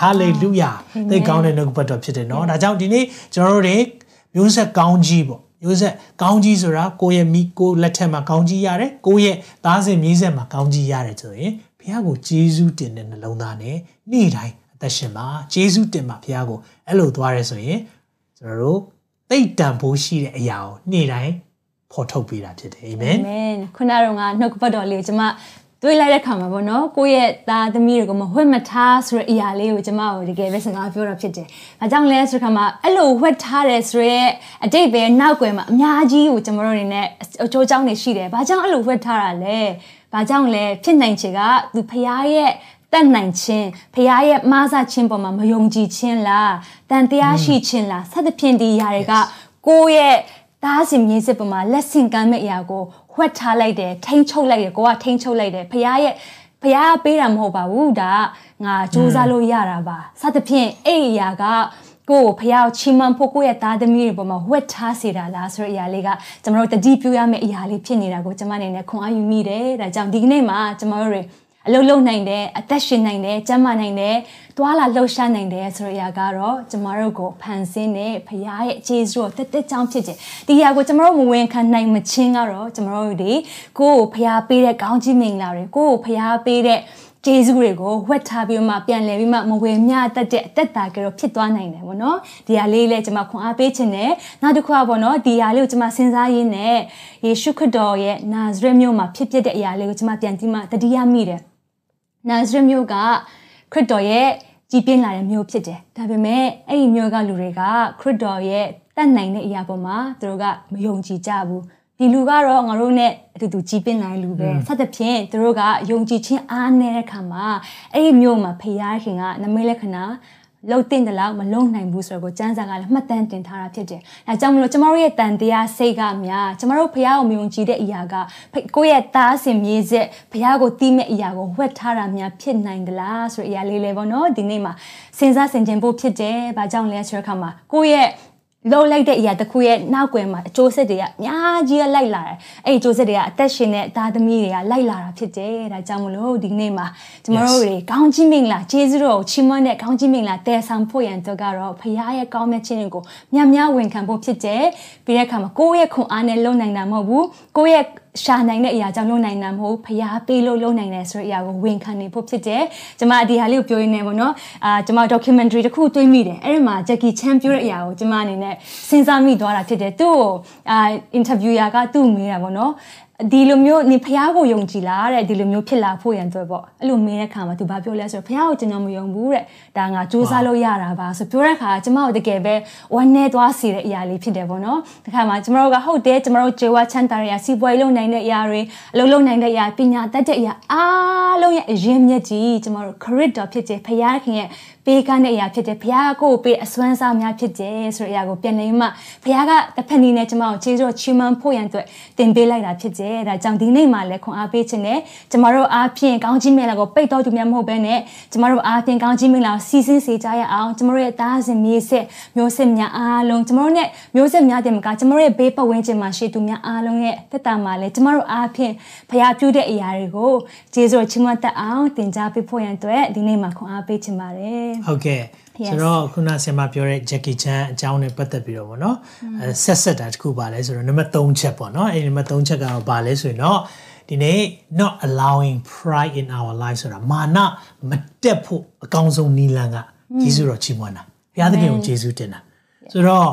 ဟာလေလုယာသိကောင်းတဲ့နှုတ်ပတ်တော်ဖြစ်တယ်နော်ဒါကြောင့်ဒီနေ့ကျွန်တော်တို့တွေမျိုးဆက်ကောင်းကြီးပေါ့မျိုးဆက်ကောင်းကြီးဆိုတာကိုယ့်ရဲ့မိကိုလက်ထက်မှာကောင်းကြီးရတယ်ကိုယ့်ရဲ့သားစဉ်မြေးဆက်မှာကောင်းကြီးရတယ်ဆိုရင်ဘုရားကိုကျေးဇူးတင်တဲ့နှလုံးသားနဲ့နေ့တိုင်းအသက်ရှင်ပါကျေးဇူးတင်ပါဘုရားကိုအဲ့လိုသွားရဲဆိုရင်ကျွန်တော်တို့ သိတ်တန်ဖို့ရှိတဲ့အရာကိုနေ့တိုင်းဖော်ထုတ်ပေးတာဖြစ်တယ်အာမင်အာမင်ခုနကတော့ငါနှုတ်ကပတ်တော်လေးကိုကျွန်မတွေးလိုက်တဲ့ခါမှာပေါ့နော်ကိုယ့်ရဲ့သားသမီးတွေကိုမဝှက်မထားဆိုတဲ့အရာလေးကိုကျွန်မတို့တကယ်ပဲစကားပြောတာဖြစ်တယ်။ဒါကြောင့်လဲဆိုခါမှာအဲ့လိုဝှက်ထားတယ်ဆိုရဲအတိတ်ပဲနောက်ွယ်မှာအများကြီးကိုကျွန်တော်တို့အနေနဲ့အချိုးကြောင်းနေရှိတယ်။ဘာကြောင့်အဲ့လိုဝှက်ထားတာလဲ။ဘာကြောင့်လဲဖြစ်နိုင်ချေကသူဖရားရဲ့ တတ်နိုင်ခြင်းဖရားရဲ့မားစခြင်းပေါ်မှာမယုံကြည်ခြင်းလားတန်တရားရှိခြင်းလားစသဖြင့်ဒီຢာတွေကကိုယ့်ရဲ့သားစင်မြေစစ်ပေါ်မှာလက်ဆင့်ကမ်းမဲ့အရာကိုဝှက်ထားလိုက်တယ်ထိမ့်ချုပ်လိုက်တယ်ကိုကထိမ့်ချုပ်လိုက်တယ်ဖရားရဲ့ဖရားပေးတာမဟုတ်ပါဘူးဒါငါစူးစမ်းလို့ရတာပါစသဖြင့်အဲ့အရာကကိုကိုဖះကိုချီးမွမ်းဖို့ကိုယ့်ရဲ့သားသမီးတွေပေါ်မှာဝက်ထားစေတာလားဆိုတဲ့အရာလေးကကျွန်တော်တို့တတိပြုရမယ့်အရာလေးဖြစ်နေတာကိုကျွန်မအနေနဲ့ခွန်အားယူမိတယ်ဒါကြောင့်ဒီကနေ့မှာကျွန်တော်တို့တွေ အလုပ်လုပ်နိုင်တယ်အသက်ရှင်နိုင်တယ်ကျန်းမာနိုင်တယ်တွာလာလှုပ်ရှားနိုင်တယ်ဆိုတဲ့အရာကတော့ကျမတို့ကိုဖန်ဆင်းတဲ့ဖရားရဲ့အခြေစွတ်တက်တက်ချောင်းဖြစ်တယ်ဒီအရာကိုကျမတို့မဝင်ခံနိုင်မချင်းကတော့ကျမတို့ဒီကိုယ့်ကိုဖရားပေးတဲ့ကောင်းကြီးမင်္ဂလာတွေကိုယ့်ကိုဖရားပေးတဲ့ဂျေဇုတွေကိုဝက်ထားပြီးမှပြန်လည်ပြီးမှမဝယ်မျှတတ်တဲ့အသက်တာကတော့ဖြစ်သွားနိုင်တယ်ပေါ့နော်ဒီဟာလေးလည်းကျွန်မခွန်အားပေးခြင်းနဲ့နောက်တစ်ခုကပေါ့နော်ဒီဟာလေးကိုကျွန်မစဉ်းစားရင်းနဲ့ယေရှုခရစ်တော်ရဲ့နာဇရက်မြို့မှာဖြစ်ပျက်တဲ့အရာလေးကိုကျွန်မပြန်ကြည့်မှတတိယမိတယ် နာဇရက်မြို့ကခရစ်တော်ရဲ့ကြီးပြင်းလာတဲ့မြို့ဖြစ်တယ်ဒါပေမဲ့အဲ့ဒီမြို့ကလူတွေကခရစ်တော်ရဲ့တတ်နိုင်တဲ့အရာပေါ်မှာသူတို့ကမယုံကြည်ကြဘူးဒီလူကတော့ငါတို့နဲ့အတူတူကြီးပင်းလာတဲ့လူပဲဆက်သဖြင့်သူတို့ကယုံကြည်ခြင်းအားနေတဲ့ခါမှာအဲ့ဒီမြို့မှာဖခင်ခင်ကနမိတ်လက္ခဏာ လုံတင်တယ်လို့မလုံနိုင်ဘူးဆိုတော့ကိုစံစာကလည်းမှတ်တမ်းတင်ထားတာဖြစ်တယ်။ဒါကြောင့်မလို့ကျမတို့ရဲ့တန်တရားစိတ်ကများကျမတို့ဖះကိုမယုံကြည်တဲ့အရာကကိုယ့်ရဲ့သားစင်မြေစစ်ဖះကိုတီးမဲ့အရာကိုဝှက်ထားတာများဖြစ်နိုင်သလားဆိုတဲ့အရာလေးလေးပေါ့နော်ဒီနေ့မှာစဉ်းစားဆင်ခြင်ဖို့ဖြစ်တယ်။ဘာကြောင့်လဲဆိုတဲ့အခါမှာကိုယ့်ရဲ့ လှုပ်လိုက်တဲ့အရာတစ်ခုရဲ့နောက်ွယ်မှာအကျိုးဆက်တွေကအများကြီးလိုက်လာတယ်အဲ့ဒီအကျိုးဆက်တွေကအသက်ရှင်တဲ့သားသမီးတွေကလိုက်လာတာဖြစ်တယ်ဒါကြောင့်မလို့ဒီနေ့မှာကျမတို့တွေကောင်းကြီးမင်္ဂလာကျေးဇူးတော်ကိုချီးမွမ်းတဲ့ကောင်းကြီးမင်္ဂလာတည်ဆောင်ဖို့ရန်အတွက်ကတော့ဖခင်ရဲ့ကောင်းမြတ်ခြင်းတွေကိုမြတ်များဝန်ခံဖို့ဖြစ်တယ်ပြီးတဲ့အခါမှာကိုယ့်ရဲ့ခွန်အားနဲ့လုံနိုင်တာမဟုတ်ဘူးကိုယ့်ရဲ့ ရှာနိုင်တဲ့အရာကြောင့်လုံနိုင်တာမဟုတ်ဖျားပေးလို့လုံနိုင်တယ်ဆိုတဲ့အရာကိုဝန်ခံနေဖို့ဖြစ်တယ်။ကျွန်မဒီဟာလေးကိုပြောရင်းနေပေါ့နော်။အာကျွန်မ documentary တစ်ခုတွေးမိတယ်။အဲ့ဒီမှာ Jackie Chan ပြောတဲ့အရာကိုကျွန်မအနေနဲ့စဉ်းစားမိသွားတာဖြစ်တယ်။သူ့ကိုအာ interviewer ကသူ့မေးတာပေါ့နော်။ ဒီလိုမျိုးနေဖះကိုယုံကြည်လားတဲ့ဒီလိုမျိုးဖြစ်လာဖို့ရန်အတွက်ပေါ့အဲ့လိုမင်းတဲ့ခါမှာသူဘာပြောလဲဆိုတော့ဖះကိုကျွန်တော်မယုံဘူးတဲ့ဒါငါစူးစမ်းလို့ရတာပါဆိုပြောတဲ့ခါကျမတို့တကယ်ပဲဝမ်းနေသွားစေတဲ့အရာလေးဖြစ်တယ်ပေါ့နော်ဒီခါမှာကျမတို့ကဟုတ်တယ်ကျမတို့ဂျေဝါချန်တာရစီပွားရေးလုပ်နိုင်တဲ့အရာတွေအလုပ်လုပ်နိုင်တဲ့အရာပညာတတ်တဲ့အရာအားလုံးရဲ့အရင်းမြစ်ကြီးကျမတို့ credit တော်ဖြစ်တယ်ဖះခင်ရဲ့ ပေးကမ်းတဲ့အရာဖြစ်တယ်ဘုရားကိုပေးအစွမ်းစားများဖြစ်တယ်ဆိုတဲ့အရာကိုပြန်နေမှဘုရားကတစ်ဖက်နည်းနဲ့ကျွန်မကိုခြေစောချီးမွမ်းဖို့ရန်အတွက်တင်ပေးလိုက်တာဖြစ်တယ်ဒါကြောင့်ဒီနေ့မှလည်းခွန်အားပေးခြင်းနဲ့ကျွန်တော်တို့အားဖြင့်ကောင်းချီးမင်္ဂလာကိုပိတ်တော်သူများမဟုတ်ဘဲနဲ့ကျွန်တော်တို့အားဖြင့်ကောင်းချီးမင်္ဂလာကိုစီစဉ်စေကြရအောင်ကျွန်တော်တို့ရဲ့သားစဉ်မြေဆက်မျိုးဆက်များအားလုံးကျွန်တော်တို့နဲ့မျိုးဆက်များတင်မကကျွန်တော်တို့ရဲ့ဘေးပတ်ဝန်းကျင်မှာရှိသူများအားလုံးရဲ့သက်တာမှာလည်းကျွန်တော်တို့အားဖြင့်ဘုရားပြုတဲ့အရာတွေကိုခြေစောချီးမွမ်းတတ်အောင်တင် जा ပေးဖို့ရန်အတွက်ဒီနေ့မှခွန်အားပေးခြင်းပါတယ်ဟုတ်ကဲ့ဆိုတော့ခုနဆင်မပြောတဲ့ Jackie Chan အကြောင်းနဲ့ပတ်သက်ပြီးတော့ဗောနော်အဲဆက်ဆက်တာတခုပါလဲဆိုတော့နံပါတ်3ချက်ပေါ့နော်အဲဒီနံပါတ်3ချက်ကတော့ပါလဲဆိုရင်တော့ဒီနေ့ not allowing pride in our life ဆိုတာမာနမတက်ဖို့အကောင်းဆုံးနည်းလမ်းကယေရှုတော်ချီးမွမ်းတာဘုရားသခင်ကိုယေရှုတင်တာဆိုတော့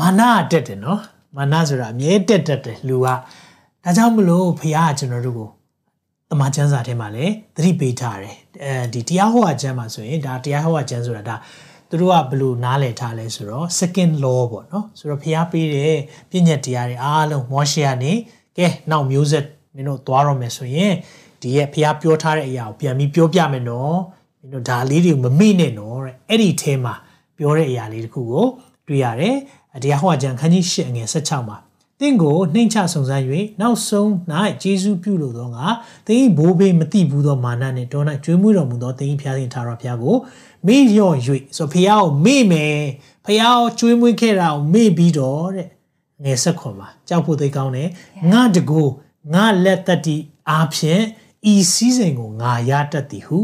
မာနတက်တယ်နော်မာနဆိုတာအမြဲတက်တက်တယ်လူကဒါကြောင့်မလို့ဘုရားကကျွန်တော်တို့ကို တမန်ကျမ်းစာထဲမှာလည်းသတိပေးထားတယ်အဲဒီတရားဟောကျမ်းမှာဆိုရင်ဒါတရားဟောကျမ်းဆိုတာဒါသူတို့ကဘယ်လိုနားလည်ထားလဲဆိုတော့ second law ပေါ့နော်ဆိုတော့ဖျားပေးတဲ့ပြည့်ညက်တရားတွေအားလုံးမောရှေကနေကဲနောက်မျိုးဆက်မင်းတို့သွားတော့မယ်ဆိုရင်ဒီရဲ့ဖျားပြောထားတဲ့အရာကိုပြန်ပြီးပြောပြမယ်နော်မင်းတို့ဒါလေးတွေကိုမမေ့နဲ့နော်တဲ့အဲ့ဒီအဲမှာပြောတဲ့အရာလေးတခုကိုတွေ့ရတယ်တရားဟောကျမ်းခန်းကြီး၈အငယ်16မှာ တင့်ကိုနှိမ့်ချစုံစမ်း၍နောက်ဆုံး၌ဂျေဇုပြုလို့သောငါသင်ဘိုးဘေးမတိဘူးသောမာနနှင့်တော၌ကျွေးမွေးတော်မူသောသင်ဖျားသင်ထာဝရဘုရားကိုမေ့လျော့၍ဆိုဖျားကိုမေ့မယ်ဖျားကိုကျွေးမွေးခဲ့တာကိုမေ့ပြီးတော့တဲ့ငယ်ဆက်ခွန်မှာကြောက်ဖို့သိကောင်းတယ်ငါတကူငါလက်သက်တီအားဖြင့်ဤစည်းစိမ်ကိုငါရတတ်သည်ဟု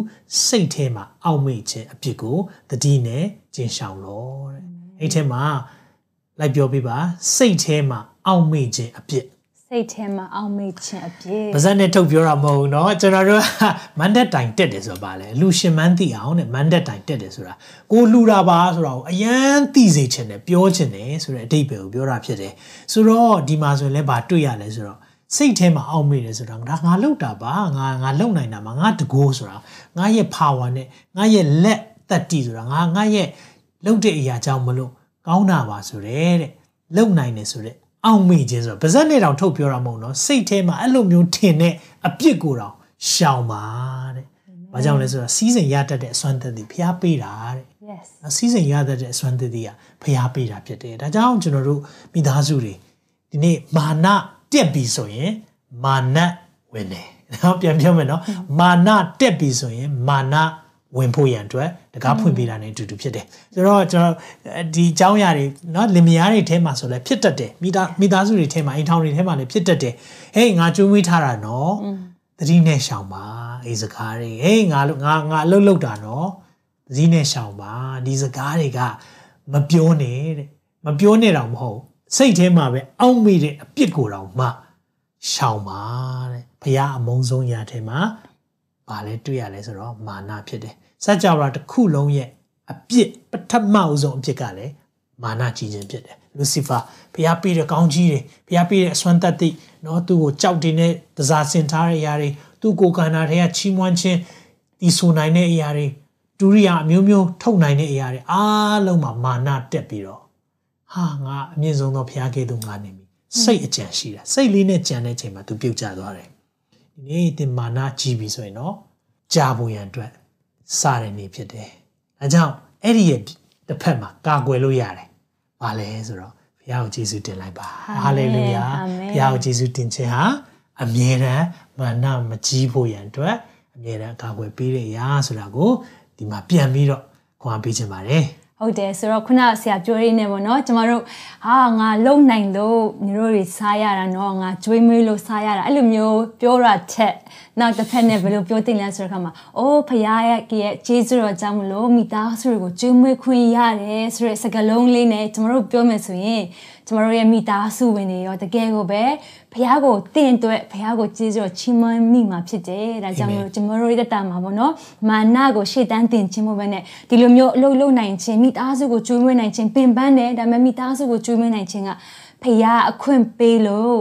စိတ်ထဲမှာအောက်မေ့ခြင်းအဖြစ်ကိုတတိနဲ့ကျင်ရှောင်လို့တဲ့အဲ့ထဲမှာလိုက်ပြောပြပါစိတ်ထဲမှာ အောင့်မေ့ခြင်းအပြစ်စိတ်ထဲမှာအောင့်မေ့ခြင်းအပြစ်ပါဇက်နဲ့ထုတ်ပြောတာမဟုတ်ဘူးเนาะကျွန်တော်တို့မန်ဒက်တိုင်တက်တယ်ဆိုတော့ဗာလေလူရှင်မန်းသိအောင်တဲ့မန်ဒက်တိုင်တက်တယ်ဆိုတာကိုလှူတာပါဆိုတော့အရန်သိစေချင်တယ်ပြောချင်တယ်ဆိုတဲ့အဓိပ္ပာယ်ကိုပြောတာဖြစ်တယ်ဆိုတော့ဒီမှာဆိုရင်လည်းဗာတွေ့ရလဲဆိုတော့စိတ်ထဲမှာအောက်မေ့တယ်ဆိုတာဒါငါလောက်တာပါငါငါလုံနိုင်တာမှာငါတကိုးဆိုတာငါရဲ့ power နဲ့ငါရဲ့လက်တက်တီဆိုတာငါငါရဲ့လုံတဲ့အရာကြောင့်မလို့ကောင်းတာပါဆိုတဲ့လုံနိုင်တယ်ဆိုတဲ့ အောက်မေ့ခြင်းဆိုတော့ဗဇက်နဲ့တောင်ထုတ်ပြောတာမဟုတ်နော်စိတ်ထဲမှာအဲ့လိုမျိုးထင်တဲ့အပြစ်ကိုတောင်ရှောင်ပါတဲ့။ဘာကြောင့်လဲဆိုတော့စီးစိမ်ရတတ်တဲ့အစွမ်းသက်သည်ဖျားပေးတာတဲ့။ Yes ။စီးစိမ်ရတတ်တဲ့အစွမ်းသက်သည်ကဖျားပေးတာဖြစ်တယ်။ဒါကြောင့်ကျွန်တော်တို့မိသားစုတွေဒီနေ့မာနတက်ပြီဆိုရင်မာနဝင်တယ်နော်ပြန်ပြောမယ်နော်မာနတက်ပြီဆိုရင်မာန ဝင်ဖို့ရန်အတွက်တကားဖွင့်ပေးတာ ਨੇ အတူတူဖြစ်တယ်ဆိုတော့ကျွန်တော်ဒီအကြောင်းအရာတွေเนาะလင်မယားတွေထဲမှာဆိုလဲဖြစ်တတ်တယ်မိသားမိသားစုတွေထဲမှာအိမ်ထောင်တွေထဲမှာလည်းဖြစ်တတ်တယ်ဟေးငါကျွေးမွေးထားတာနော်သတိနဲ့ရှောင်ပါအေးစကားတွေဟေးငါငါငါအလုပ်လုပ်တာနော်သတိနဲ့ရှောင်ပါဒီစကားတွေကမပြောနဲ့တဲ့မပြောနဲ့တော့မဟုတ်စိတ်ထဲမှာပဲအောက်မိတဲ့အပြစ်ကိုတောင်မှရှောင်ပါတဲ့ဘုရားအမုန်းဆုံးရာထဲမှာ ဘာလဲတွေ့ရလဲဆိုတော့မာနဖြစ်တယ်စัจ java တစ်ခုလုံးရဲ့အပြစ်ပထမအဆုံးအပြစ်ကလည်းမာနကြီးခြင်းဖြစ်တယ်လူစီဖာဘုရားပေးတဲ့ကောင်းကြီးတွေဘုရားပေးတဲ့အစွမ်းတတ္တိเนาะသူ့ကိုကြောက်တင်တဲ့တစားစင်ထားတဲ့အရာတွေသူ့ကိုယ်ကန္နာတွေကချီးမွမ်းခြင်းဒီဆိုနိုင်တဲ့အရာတွေဒုရိယာအမျိုးမျိုးထုတ်နိုင်တဲ့အရာတွေအားလုံးမှာမာနတက်ပြီးတော့ဟာငါအမြင့်ဆုံးသောဘုရားကဲ့သို့ငါနေပြီစိတ်အကြံရှိတာစိတ်လေးနဲ့ကြံတဲ့ချိန်မှာသူပြုတ်ကျသွားတယ် ဒီနေ့တင်မာနကြီးပြီဆိုရင်တော့ကြာဖို့ရန်အတွက်စတဲ့နေ့ဖြစ်တယ်။အဲကြောင့်အဲ့ဒီရဲ့တစ်ဖက်မှာကာကွယ်လို့ရတယ်။ဘာလဲဆိုတော့ဘုရားကိုယေရှုတင်လိုက်ပါ။ဟာလေလုယာ။ဘုရားကိုယေရှုတင်ခြင်းဟာအမြဲတမ်းမာနမကြီးဖို့ရန်အတွက်အမြဲတမ်းကာကွယ်ပေးတဲ့အရာဆိုတာကိုဒီမှာပြန်ပြီးတော့ခွန်အားပေးခြင်းပါတယ်။ ဟုတ်တယ်ဆိုတော့ခုနဆရာပြောရင်းနဲ့ပေါ့နော်ကျမတို့ဟာငါလုံနိုင်လို့ညီတို့တွေစားရတာနော်ငါကြွေးမွေးလို့စားရတာအဲ့လိုမျိုးပြောတာထက်နောက်တစ်ဖက်နဲ့ဘယ်လိုပြောတင်လဲဆိုတဲ့အခါမှာအိုးဖရားရဲ့ရဲ့ဂျေဇုတော်ကြောင့်မလို့မိသားစုတွေကိုကြွေးမွေးခွင့်ရတယ်ဆိုတဲ့စကားလုံးလေးနဲ့ကျမတို့ပြောမယ်ဆိုရင်ကျမတို့ရဲ့မိသားစုဝင်တွေရောတကယ်ကိုပဲဘုရားကိုတင့်အတွက်ဘုရားကိုကျေးဇူးချီးမွမ်းမိမှာဖြစ်တယ်ဒါကြောင့်မို့ကျမတို့ရဲ့တာမှာပေါ့နော်မာနကိုရှေ့တန်းတင်ခြင်းမို့ပဲနဲ့ဒီလိုမျိုးအလုပ်လုပ်နိုင်ခြင်းမိသားစုကိုကျွေးမွေးနိုင်ခြင်းပင်ပန်းတယ်ဒါပေမဲ့မိသားစုကိုကျွေးမွေးနိုင်ခြင်းကဘုရားအခွင့်ပေးလို့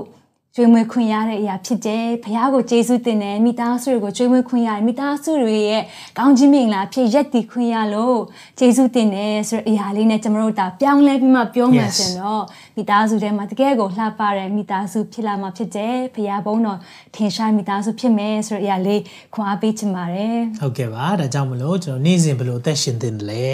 ကျွေးမွေးခွင့်ရတဲ့အရာဖြစ်တယ်။ဘုရားကိုကျေးဇူးတင်တယ်မိသားစုတွေကိုကျွေးမွေးခွင့်ရတယ်မိသားစုတွေရဲ့ကောင်းခြင်းမင်္ဂလာဖြစ်ရက်တည်ခွင့်ရလို့ကျေးဇူးတင်တယ်ဆိုတဲ့အရာလေးနဲ့ကျွန်တော်တို့ဒါပြောင်းလဲပြီးမှပြောမှဆိုတော့ မိသားစုထဲမှာတကယ်ကိုလှပတဲ့မိသားစုဖြစ်လာမှာဖြစ်တယ်ဖရာဘုံတော်ထင်ရှားမိသားစုဖြစ်မယ်ဆိုတဲ့အရာလေးခွာပေးချင်ပါတယ်ဟုတ်ကဲ့ပါဒါကြောင့်မလို့ကျွန်တော်နေ့စဉ်ဘလို့အသက်ရှင်သင့်တယ်လဲ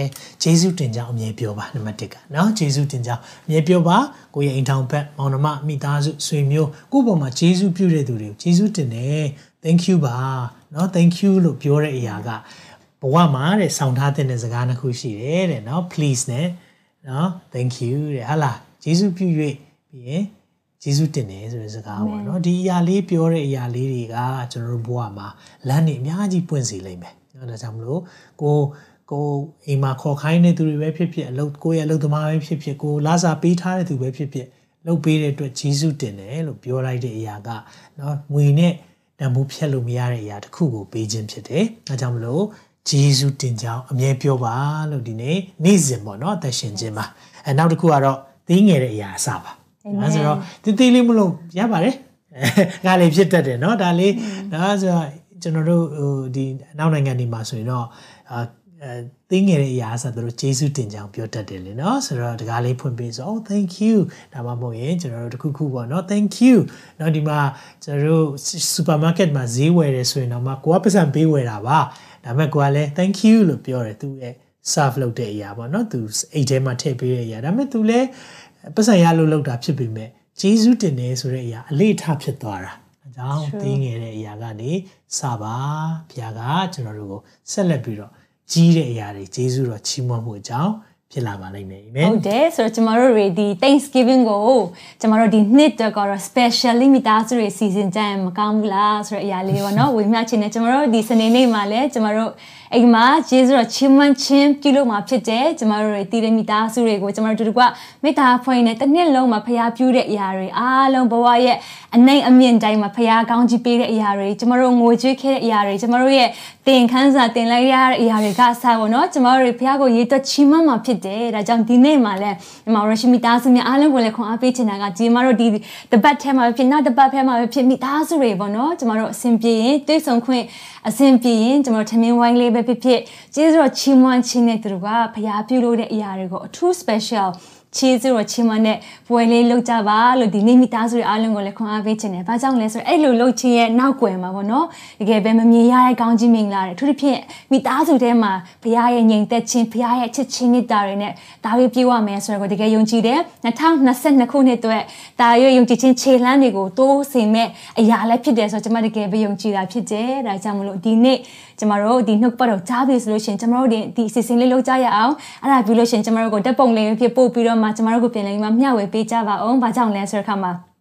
ဂျေစုတင်ကြောင်းအမြဲပြောပါနံပါတ်1ကနော်ဂျေစုတင်ကြောင်းအမြဲပြောပါကိုယ့်ရဲ့အိမ်ထောင်ဘက်မောင်နှမမိသားစုဆွေမျိုးကိုယ့်ပေါ်မှာဂျေစုပြုတဲ့သူတွေကိုဂျေစုတင်တယ် thank you ပါနော် thank you လို့ပြောတဲ့အရာကဘဝမှာတဲ့ဆောင်းထားတဲ့စကားနှစ်ခုရှိတယ်တဲ့နော် please နဲ့နော် thank you တဲ့ဟာလား ယေရှုပြု၍ပြီးရင်ယေရှုတင်တယ်ဆိုတဲ့စကားပေါ့နော်ဒီအရာလေးပြောတဲ့အရာလေးတွေကကျွန်တော်တို့ဘဝမှာလမ်းတွေအများကြီးပွင့်စေလိမ့်မယ်နော်ဒါကြောင့်မလို့ကိုကိုအိမ်မှာခေါ်ခိုင်းနေသူတွေပဲဖြစ်ဖြစ်အလုပ်ကိုရဲ့အလုပ်သမားပဲဖြစ်ဖြစ်ကိုလာစာပေးထားတဲ့သူပဲဖြစ်ဖြစ်လုပ်ပေးတဲ့အတွက်ယေရှုတင်တယ်လို့ပြောလိုက်တဲ့အရာကနော်ငွေနဲ့တန်ဖိုးဖြတ်လို့မရတဲ့အရာတစ်ခုကိုပေးခြင်းဖြစ်တယ်။ဒါကြောင့်မလို့ယေရှုတင်ကြောင်းအမြဲပြောပါလို့ဒီနေ့နေ့စဉ်ပေါ့နော်အသက်ရှင်ခြင်းပါ။အဲနောက်တစ်ခုကတော့ သိငယ်တဲ့အရာအစပါ။အဲဆိုတော့တိတိလေးမလို့ရပါတယ်။ငါလေးဖြစ်တတ်တယ်เนาะဒါလေးဒါဆိုတော့ကျွန်တော်တို့ဟိုဒီနောက်နိုင်ငံတွေမှာဆိုရင်တော့အာအဲသိငယ်တဲ့အရာဆိုတော့ကျေးဇူးတင်ကြောင်းပြောတတ်တယ်လေနော်ဆိုတော့တကားလေးဖွင့်ပေးဆို oh thank you ဒါမှမဟုတ်ရင်ကျွန်တော်တို့တခုခုပေါ့နော် thank you เนาะဒီမှာကျွန်တော်တို့ supermarket မှာဈေးဝယ်တယ်ဆိုရင်တော့မှကိုကပတ်စံပေးဝယ်တာပါဒါပေမဲ့ကိုကလည်း thank you လို့ပြောတယ်သူရဲ့ serve လုပ်တဲ့အရာပေါ့နော်သူအိတ်ထဲမှာထည့်ပေးတဲ့အရာဒါပေမဲ့သူလည်းပတ်စံရလို့လုပ်တာဖြစ်ပေမဲ့ကျေးဇူးတင်တယ်ဆိုတဲ့အရာအလေးထားဖြစ်သွားတာအကြောင်းသိငယ်တဲ့အရာကနေစပါဘုရားကကျွန်တော်တို့ကိုဆက်လက်ပြီးတော့ကြီးတဲ့အရာတွေကျေးဇူးတော်ချီးမွမ်းမှုအကြောင်းဖြစ်လာပါလိမ့်မယ်အာမင်ဟုတ်တယ်ဆိုတော့ကျမတို့တွေဒီ Thanksgiving ကိုကျမတို့ဒီနှစ်တော့ကတော့ specially မိသားစုတွေစီစဉ်ကြရင်မကောင်းဘူးလားဆိုတဲ့အရာလေးပေါ့နော်ဝေမျှချင်တယ်ကျမတို့ဒီစနေနေ့မှာလည်းကျမတို့အိမ်မှာယေရှုတော်ချီးမွမ်းခြင်းပြုလုပ်မှာဖြစ်တယ်ကျမတို့တွေတည်တဲ့မိသားစုတွေကိုကျမတို့တို့ကမေတ္တာဖွင့်နေတစ်နှစ်လုံးမှာဖရားပြုတဲ့အရာတွေအားလုံးဘဝရဲ့အနိုင်အမြင့်တိုင်းမှာဖရားကောင်းချီးပေးတဲ့အရာတွေကျမတို့ငိုကြွေးခဲ့တဲ့အရာတွေကျမတို့ရဲ့တင်ခန်းစာတင်လိုက်ရတဲ့အရာတွေကစပါတော့ကျမတို့တွေဖရားကိုရေတွက်ချီးမွမ်းမှာဖြစ်တယ်ဒါကြောင့်ဒီနေ့မှာလည်းဒီမှာရရှိမိသားစုများအားလုံးကိုလည်းခွန်အားပေးချင်တာကဒီမတို့ဒီတပတ်ထဲမှာဖြစ်နောက်တပတ်ထဲမှာဖြစ်မိသားစုတွေပေါ့နော်ကျမတို့အဆင်ပြေရင်တွေးဆုံခွင့်အဆင်ပြေရင်ကျမတို့ထမင်းဝိုင်းလေးပဲဖြစ်ဖြစ်ကျေးဇူးတော်ချီးမွမ်းခြင်းနဲ့သူတို့ကဖရားပြုလို့တဲ့အရာတွေကိုအထူး special ချီးစုတော်ချီးမွမ်းတဲ့ပွဲလေးလုပ်ကြပါလို့ဒီနေ့မိသားစုတွေအားလုံးကိုလည်းခွန်အားပေးချင်တယ်။ဘာကြောင့်လဲဆိုတော့အဲ့လိုလုပ်ခြင်းရဲ့နောက်ွယ်မှာပေါ့နော်။တကယ်ပဲမမြင်ရတဲ့ကောင်းကြီးမင်္ဂလာတွေအထူးသဖြင့်မိသားစုထဲမှာဘုရားရဲ့ငြိမ်သက်ခြင်းဘုရားရဲ့ချစ်ချင်းမေတ္တာတွေနဲ့ဒါဝိပြေဝမယ်ဆိုတော့တကယ်ယုံကြည်တယ်။2022ခုနှစ်အတွက်ဒါရွယုံကြည်ခြင်းခြေလှမ်းတွေကိုတိုးစင်မဲ့အရာလည်းဖြစ်တယ်ဆိုတော့ကျွန်မတကယ်ပဲယုံကြည်တာဖြစ်တယ်။ဒါကြောင့်မလို့ဒီနေ့ကျမတို့ဒီနှုတ်ပတ်တော်ကြားပြီဆိုလို့ရှိရင်ကျမတို့ဒီဒီအစီအစဉ်လေးလုပ်ကြရအောင်အဲ့ဒါပြီးလို့ရှိရင်ကျမတို့ကိုတက်ပုံလေးဖြစ်ပို့ပြီးတော့မှကျမတို့ကိုပြန်လည်းမှမျှဝေပေးကြပါအောင်။ဘာကြောင့်လဲဆိုတဲ့အခါမှာ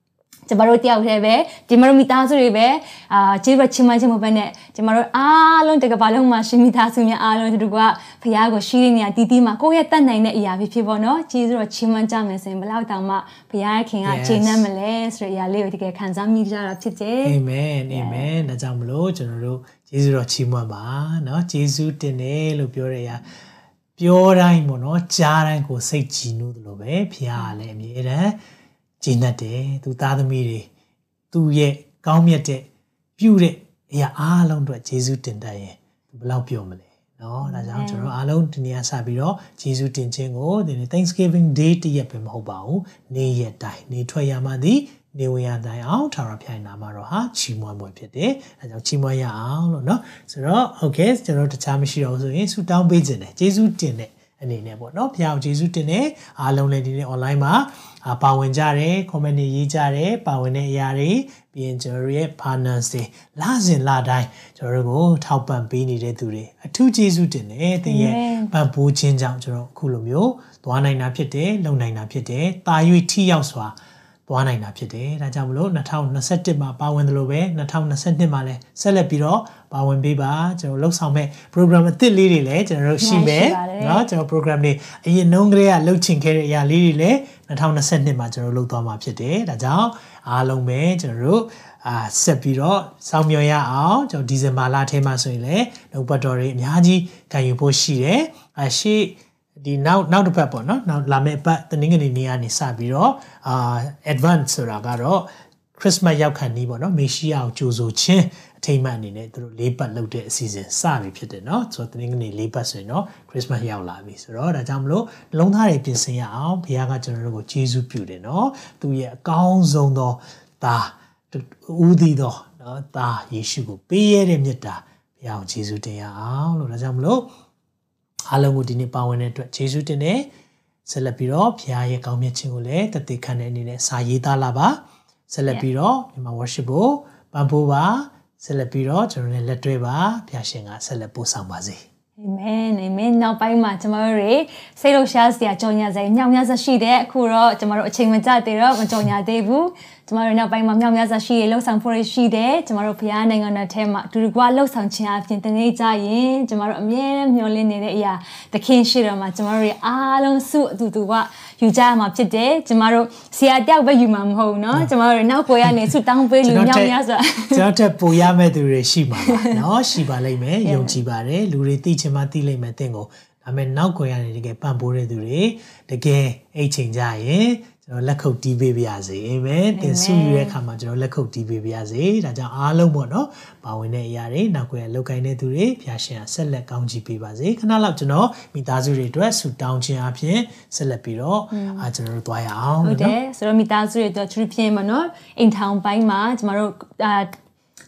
ကျမတို့တယောက်တည်းပဲဒီမတို့မိသားစုတွေပဲအာကျေးဇူးချီးမွမ်းခြင်းမပဲနဲ့ကျမတို့အားလုံးတကဘာလုံးမှာရှိမိသားစုများအားလုံးတို့ကဖခင်ကိုရှိနေရတီးတီးမှာကိုယ့်ရဲ့တတ်နိုင်တဲ့အရာဖြစ်ဖြစ်ပေါ့နော်ကျေးဇူးတော်ချီးမွမ်းကြမယ်ဆိုရင်ဘလောက်တောင်မှဖခင်ရဲ့ခင်ကချိန်နှံ့မလဲဆိုတဲ့အရာလေးကိုတကယ်ခံစားမိကြတာဖြစ်တယ်အာမင်အာမင်ဒါကြောင့်မလို့ကျွန်တော်တို့ကျေးဇူးတော်ချီးမွမ်းပါနော်ကျေးဇူးတင်တယ်လို့ပြောတဲ့အရာပြောတိုင်းပေါ့နော်ကြားတိုင်းကိုစိတ်ကြည်နူးသလိုပဲဖခင်ကလည်းအမြဲတမ်း ကျင့်တတ်တယ်သူသားသမီးတွေသူ့ရဲ့ကောင်းမြတ်တဲ့ပြုတဲ့အရာအားလုံးအတွက်ယေရှုတင်တတ်ရင်သူဘယ်လောက်ပြောမလဲเนาะဒါကြောင့်ကျွန်တော်အားလုံးဒီနေ့စပြီးတော့ယေရှုတင်ခြင်းကိုဒီနေ့ Thanksgiving Day တရက်ပဲမဟုတ်ပါဘူးနေ့ရက်တိုင်းနေထွက်ရမှသည်နေဝင်ရတိုင်းအောင်ထာဝရဘုရားနာမတော်ဟာချီးမွမ်းပွဲဖြစ်တယ်။အဲကြောင့်ချီးမွမ်းရအောင်လို့เนาะဆိုတော့ okay ကျွန်တော်တခြားမရှိတော့ဘူးဆိုရင်ဆူတောင်းပေးခြင်းတယ်ယေရှုတင်တဲ့ အနေနဲ့ပေါ့နော်ဘုရားကိုယေရှုတင်တယ်အားလုံးလည်းဒီနေ့ online မှာပါဝင်ကြတယ် comment တွေရေးကြတယ်ပါဝင်တဲ့အရာတွေပြီးရင်ကျွန်တော်ရဲ့ partners တွေလစဉ်လတိုင်းကျွန်တော်တို့ကိုထောက်ပံ့ပေးနေတဲ့သူတွေအထူးကျေးဇူးတင်တယ်သင်ရဲ့ပံ့ပိုးခြင်းကြောင့်ကျွန်တော်အခုလိုမျိုးသွားနိုင်တာဖြစ်တယ်လုံနိုင်တာဖြစ်တယ်တာ၍ထိရောက်စွာ သွားနိုင်တာဖြစ်တယ်။ဒါကြောင့်မလို့2021မှာပါဝင်တယ်လို့ပဲ2022မှာလည်းဆက်လက်ပြီးတော့ပါဝင်ပေးပါကျွန်တော်လှုပ်ဆောင်မဲ့ program အသစ်လေးတွေလည်းကျွန်တော်တို့ရှိမယ်เนาะကျွန်တော် program တွေအရင်နှုံးကလေးကလှုပ်ချင်ခဲ့တဲ့အရာလေးတွေလည်း2022မှာကျွန်တော်လုပ်သွားမှာဖြစ်တယ်။ဒါကြောင့်အားလုံးပဲကျွန်တော်တို့အာဆက်ပြီးတော့စောင့်မျှော်ရအောင်ကျွန်တော်ဒီဇင်ဘာလထဲမှာဆိုရင်လည်းနှုတ်ပတ်တော်တွေအများကြီးခံယူဖို့ရှိတယ်။အရှိ ဒီနောက်နောက်တစ်ပတ်ပေါ့နော်နောက်လာမယ့်ပတ်တနင်္ဂနွေနေ့ကနေစပြီးတော့အာ advance ဆိုတာကတော့ Christmas ရောက်ခန့်နီးပေါ့နော်မေရှိယကိုကြိုဆိုခြင်းအထိမ်းအမှတ်အနေနဲ့သူတို့လေးပတ်လုပ်တဲ့အစီအစဉ်စပြီဖြစ်တယ်နော်ဆိုတော့တနင်္ဂနွေလေးပတ်ဆိုရင်တော့ Christmas ရောက်လာပြီဆိုတော့ဒါကြောင့်မလို့နှလုံးသားတွေပြင်ဆင်ရအောင်ဘုရားကကျွန်တော်တို့ကိုကျေးဇူးပြုတယ်နော်သူရဲ့အကောင်းဆုံးသောဒါဦးတည်သောနော်ဒါယေရှုကိုပေးရတဲ့မြတ်တာဘုရားကိုကျေးဇူးတင်ရအောင်လို့ဒါကြောင့်မလို့ အားလုံးကိုဒီနေ့ပါဝင်တဲ့အတွက်ယေရှုတင်တယ်ဆက်လက်ပြီးတော့ဘုရားရဲ့ကောင်းမြတ်ခြင်းကိုလည်းတသက်ခံတဲ့အနေနဲ့စာရေးသားလာပါဆက်လက်ပြီးတော့မြန်မာ worship ကိုပံ့ပိုးပါဆက်လက်ပြီးတော့ကျွန်တော်တို့လက်တွဲပါဘုရားရှင်ကဆက်လက်ပို့ဆောင်ပါစေအာမင်အာမင်နောက်ပိုင်းမှာကျမတို့တွေစိတ်လှရှားစရာကြော်ညာစရာညောင်များစွာရှိတဲ့အခုတော့ကျမတို့အချိန်မကျသေးတော့မကြော်ညာသေးဘူးကျမတို့နောက်ပိုင်းမှာမြောက်များစွာရှိရလှုပ်ဆောင်ဖို့ရှိတယ်ကျမတို့ဘုရားနိုင်ငံတော်ထဲမှာအတူတကွလှုပ်ဆောင်ခြင်းအပြင်တနေ့ကြရင်ကျမတို့အမြဲတမ်းမျှော်လင့်နေတဲ့အရာသခင်ရှိတော်မှာကျမတို့ရဲ့အားလုံးစုအတူတူကယူကြရမှာဖြစ်တယ်ကျမတို့ဆရာတယောက်ပဲယူမှာမဟုတ်ဘူးเนาะကျမတို့နောက်ပေါ်ရနေဆုတောင်းပေးလူမြောက်များစွာကျွန်တော်တက်ပိုရမဲ့သူတွေရှိမှာပါเนาะရှိပါလိမ့်မယ်ယုံကြည်ပါတယ်လူတွေသိချင်မှသိလိမ့်မယ်တင့်ကိုဒါပေမဲ့နောက်ကွယ်ရနေတကယ်ပံ့ပိုးတဲ့သူတွေတကယ်အိတ်ချိန်ကြရင် ကျွန်တော်လက်ခုပ်တီးပေးပါရစေအာမင်တင်ဆုယူတဲ့အခါမှာကျွန်တော်လက်ခုပ်တီးပေးပါရစေဒါကြောင့်အားလုံးပေါ့နော်ပါဝင်တဲ့အရာတွေနောက်ွယ်လောက်ကိုင်းတဲ့သူတွေဖျာရှင်ဆက်လက်ကောင်းချီးပေးပါစေခဏလောက်ကျွန်တော်မိသားစုတွေအတွက်ဆုတောင်းခြင်းအပြင်ဆက်လက်ပြီးတော့အာကျွန်တော်တို့သွားရအောင်ဟုတ်တယ်ဆိုတော့မိသားစုတွေအတွက်သူဖြစ်မှာနော်အိမ်ထောင်ပိုင်းမှာကျွန်တော်တို့အာ